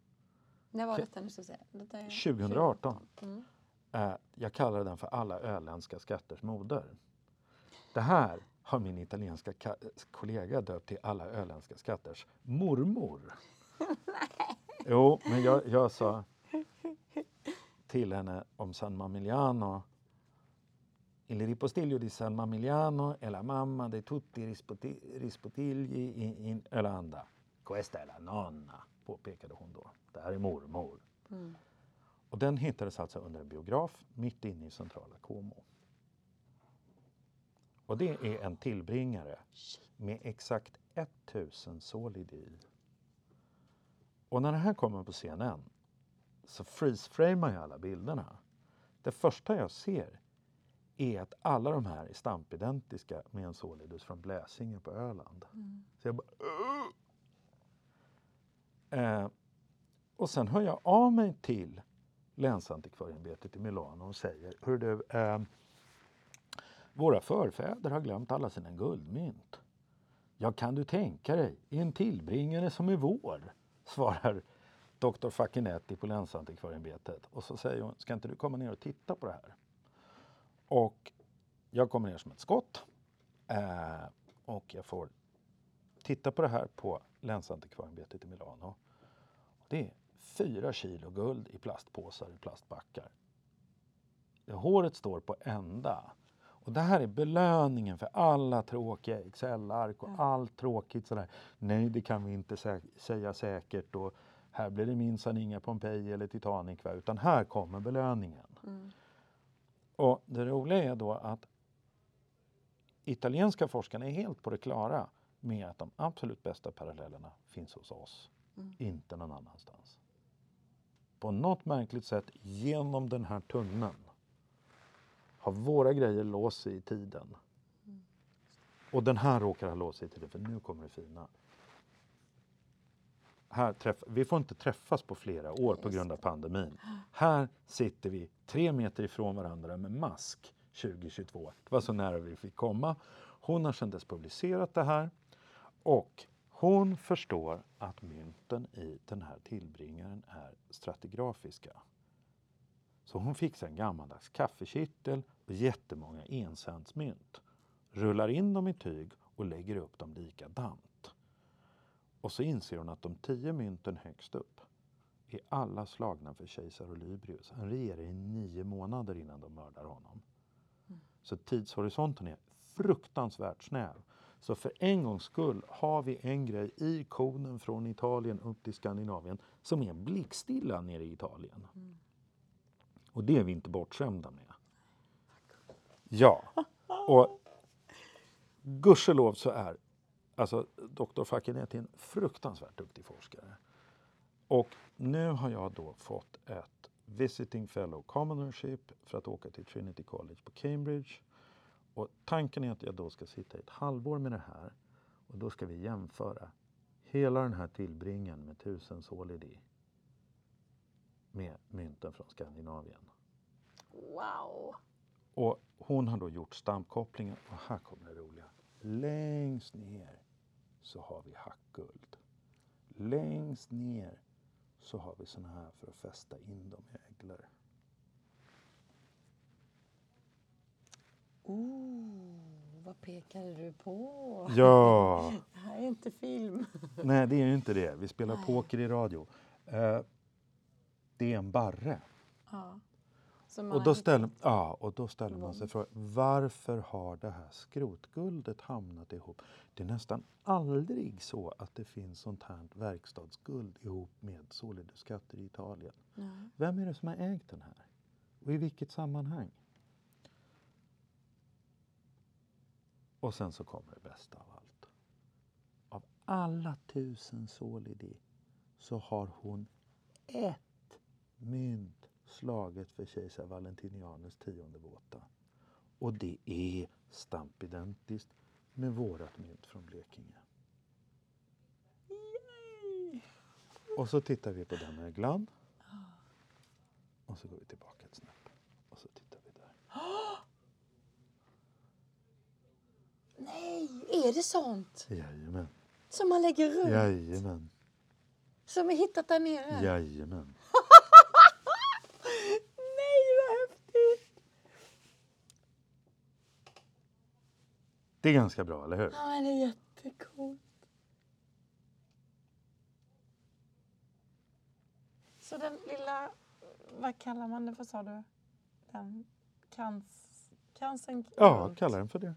När var detta nu? Detta är 2018. Mm. Eh, jag kallar den för alla öländska skatters moder. Det här har min italienska ka- kollega döpt till alla öländska skatters mormor. Jo, men jag, jag sa till henne om San Mamiliano Il ripostiglio di San Mamiliano è la mamma di tutti i rispoti- rispotigli in, in Ölanda. Questa è la nonna, påpekade hon då. Det här är mormor. Mm. Och den hittades alltså under en biograf mitt inne i centrala Como. Och det är en tillbringare med exakt 1000 solidi i. Och när det här kommer på CNN så freeze-framar jag alla bilderna. Det första jag ser är att alla de här är stampidentiska med en solidus från Bläsinge på Öland. Så jag bara... Eh, och sen hör jag av mig till länsantikvarieämbetet i Milano och säger Hör du, eh, våra förfäder har glömt alla sina guldmynt. Ja, kan du tänka dig, i en tillbringare som är vår, svarar doktor Facchinetti på länsantikvarieämbetet. Och så säger hon, ska inte du komma ner och titta på det här? Och jag kommer ner som ett skott eh, och jag får titta på det här på länsantikvarieämbetet i Milano. Det är fyra kilo guld i plastpåsar i plastbackar. Håret står på ända. Och det här är belöningen för alla tråkiga Excel-ark och allt tråkigt sådär. Nej, det kan vi inte sä säga säkert och här blir det minsann inga Pompeji eller Titanic, va? utan här kommer belöningen. Mm. Och det roliga är då att italienska forskarna är helt på det klara med att de absolut bästa parallellerna finns hos oss, Mm. inte någon annanstans. På något märkligt sätt genom den här tunneln har våra grejer sig i tiden. Och den här råkar ha låst sig i tiden, för nu kommer det fina. Här träff, vi får inte träffas på flera år på grund av pandemin. Här sitter vi tre meter ifrån varandra med mask 2022. Det var så nära vi fick komma. Hon har sedan dess publicerat det här och hon förstår att mynten i den här tillbringaren är stratigrafiska. Så hon fixar en gammaldags kaffekittel jättemånga encentsmynt. Rullar in dem i tyg och lägger upp dem likadant. Och så inser hon att de tio mynten högst upp är alla slagna för kejsar Olybrius. Han regerar i nio månader innan de mördar honom. Så tidshorisonten är fruktansvärt snäv. Så för en gångs skull har vi en grej i koden från Italien upp till Skandinavien som är blickstilla nere i Italien. Och det är vi inte bortskämda med. Ja, och gudskelov så är alltså doktor Facchinetti en fruktansvärt duktig forskare. Och nu har jag då fått ett Visiting Fellow Commonership för att åka till Trinity College på Cambridge. Och tanken är att jag då ska sitta i ett halvår med det här och då ska vi jämföra hela den här tillbringen med tusen solidi med mynten från Skandinavien. Wow! Och hon har då gjort stampkopplingen och här kommer det roliga. Längst ner så har vi hackguld. Längst ner så har vi såna här för att fästa in dem i ägglor. Ooh, vad pekade du på? Ja, Det här är inte film. nej det är ju inte det. Vi spelar Nej. poker i radio. Eh, det är en barre. Ja. Och då, ställer, ja, och då ställer man sig frågan varför har det här skrotguldet hamnat ihop? Det är nästan aldrig så att det finns sånt här verkstadsguld ihop med solidusskatter i Italien. Nej. Vem är det som har ägt den här? Och i vilket sammanhang? Och sen så kommer det bästa av allt. Av alla tusen solidi så har hon ett mynt slaget för kejsar Valentinianus tionde våta. Och det är stampidentiskt med vårat mynt från Blekinge. Och så tittar vi på den öglan. Och så går vi tillbaka ett snäpp. Och så tittar vi där. Nej, är det sånt Jajamän. som man lägger runt? Jajamän. Som är hittat där nere? Jajamän. Nej, vad häftigt! Det är ganska bra, eller hur? Ja, det är jättecoolt. Så den lilla, vad kallar man det för sa du? Den krans, cancern Ja, runt. kalla den för det.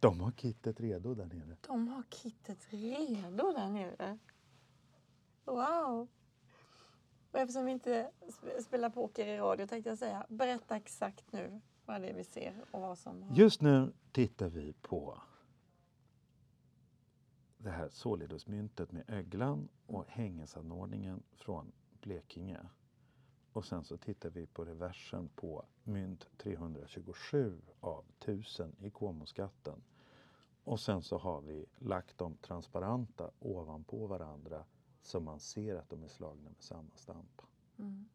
De har kittet redo där nere. De har kittet redo där nere. Wow! Och eftersom vi inte sp- spelar poker i radio tänkte jag säga, berätta exakt nu vad det är vi ser och vad som har... Just nu tittar vi på det här Solidusmyntet med öglan och hängesanordningen från Blekinge. Och sen så tittar vi på reversen på mynt 327 av 1000 i Komoskatten. Och sen så har vi lagt dem transparenta ovanpå varandra så man ser att de är slagna med samma stamp. Mm.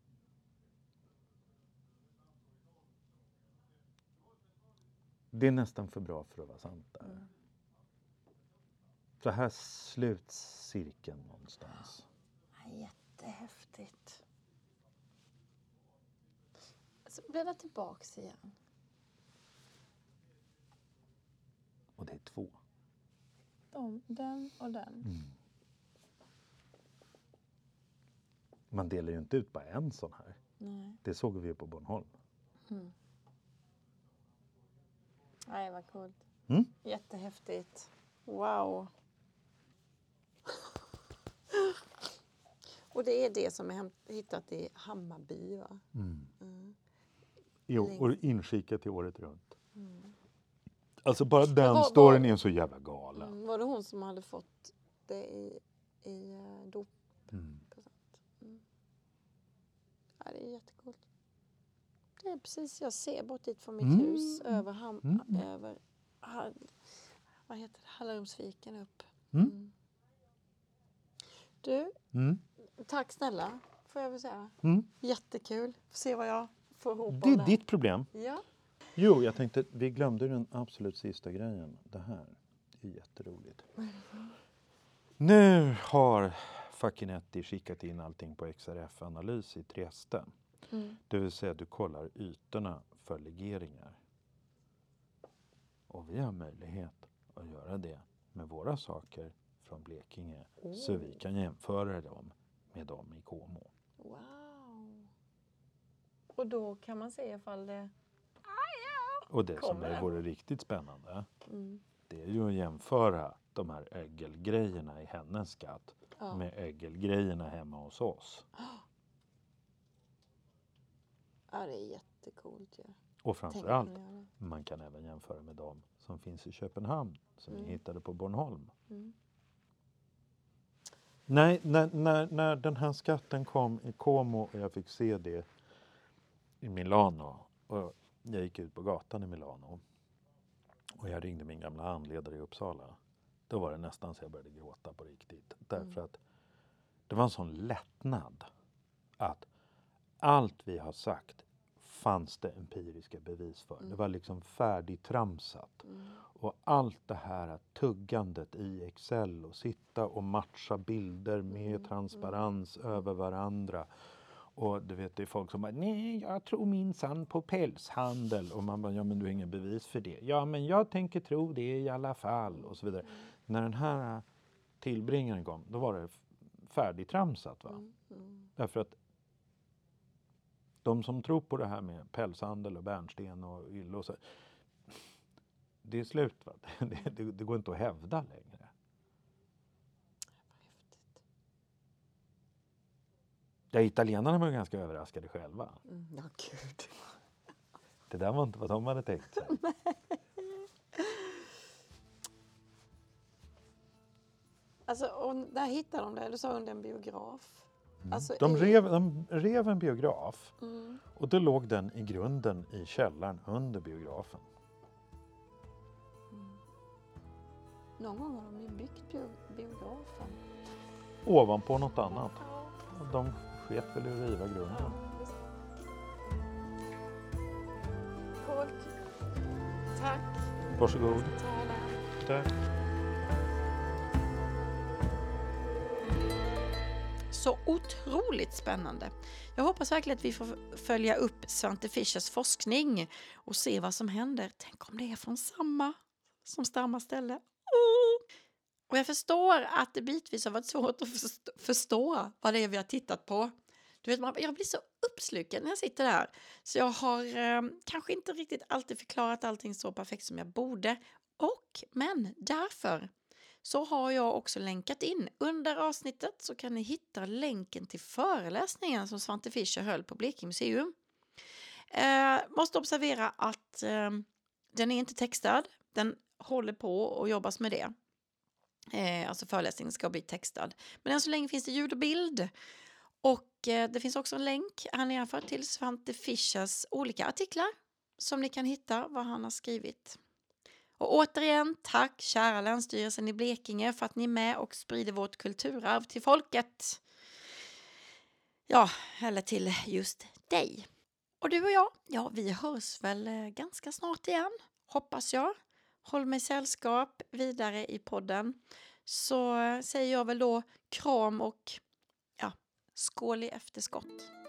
Det är nästan för bra för att vara sant där. Mm. Så här sluts cirkeln någonstans. Ja, Jättehäftigt. Så bläddra tillbaks igen. Och det är två. De, den och den. Man delar ju inte ut bara en sån här. Nej. Det såg vi ju på Bornholm. Nej, vad coolt. Mm? Jättehäftigt. Wow. Och det är det som är hittat i Hammarby, va? Mm. Jo, Längst. och inskikat till året runt. Alltså bara den Mm. vad- storyn är så jävla galen. Mm. Var det hon som hade fått det i, i eh, doppresent? Mm. Ja, det är jättecoolt. Är precis, jag ser bort dit från mitt Mm. hus över, ham, Mm. över ha, vad heter det, Hallarumsviken upp. Mm. Du, Mm. tack snälla får jag väl säga. Mm. Jättekul. Får se vad jag får ihop Det är ditt problem. Ja. Jo, jag tänkte, vi glömde den absolut sista grejen. Det här är jätteroligt. Nu har Fakinetti skickat in allting på XRF-analys i Trieste. Mm. Det vill säga du kollar ytorna för legeringar. Och vi har möjlighet att göra det med våra saker från Blekinge. Så vi kan jämföra dem med dem i Como. Wow. Och då kan man se ifall det... Och det som Kommer det? vore riktigt spännande Mm. det är ju att jämföra de här ögelgrejerna i hennes skatt Ja. med ögelgrejerna hemma hos oss. Ja, det är jättecoolt ju. Och Tänk framförallt, man kan även jämföra med dem som finns i Köpenhamn som Mm. vi hittade på Bornholm. Mm. Nej, när, när, när den här skatten kom i Como och jag fick se det i Milano och jag gick ut på gatan i Milano och jag ringde min gamla handledare i Uppsala. Då var det nästan så jag började gråta på riktigt. Därför att det var en sån lättnad att allt vi har sagt fanns det empiriska bevis för. Det var liksom färdigtramsat. Och allt det här tuggandet i Excel och sitta och matcha bilder med transparens över varandra. Och du vet, det är folk som bara, nej, jag tror minsann på pälshandel. Och man bara, ja men du har ingen bevis för det. Ja, men jag tänker tro det i alla fall. Och så vidare. När den här tillbringaren kom, då var det färdigtramsat. Va? Därför att de som tror på det här med pälshandel och bärnsten och ylle och så. Det är slut. Va? Det, det, det går inte att hävda längre. Ja, italienarna var ganska överraskade själva. Mm. Ja, gud. Det där var inte vad de hade tänkt sig. Alltså, och där hittade de det, du sa under en biograf. Alltså, De rev, de rev en biograf Mm. och då låg den i grunden i källaren under biografen. Någon gång har de ju byggt bio- biografen. Ovanpå något annat. De sket väl i att riva grunden. Coolt. Tack. Varsågod. Tack. Så otroligt spännande. Jag hoppas verkligen att vi får följa upp Svante Fischers forskning och se vad som händer. Tänk om det är från samma som samma ställe. Oh! Och jag förstår att det bitvis har varit svårt att förstå, vad det är vi har tittat på. Du vet, jag blir så uppslukad när jag sitter där. Så jag har eh, kanske inte riktigt alltid förklarat allting så perfekt som jag borde. Och, men därför så har jag också länkat in. Under avsnittet så kan ni hitta länken till föreläsningen som Svante Fischer höll på Blekinge museum. Eh, måste observera att eh, den är inte textad. Den håller på och jobbas med det. Eh, alltså föreläsningen ska bli textad. Men än så länge finns det ljud och bild. Och eh, det finns också en länk här nedanför till Svante Fischers olika artiklar som ni kan hitta vad han har skrivit. Och återigen, tack kära Länsstyrelsen i Blekinge för att ni är med och sprider vårt kulturarv till folket. Ja, eller till just dig. Och du och jag, ja vi hörs väl eh, ganska snart igen, hoppas jag. Håll mig sällskap vidare i podden. Så eh, säger jag väl då kram och ja, skål i efterskott.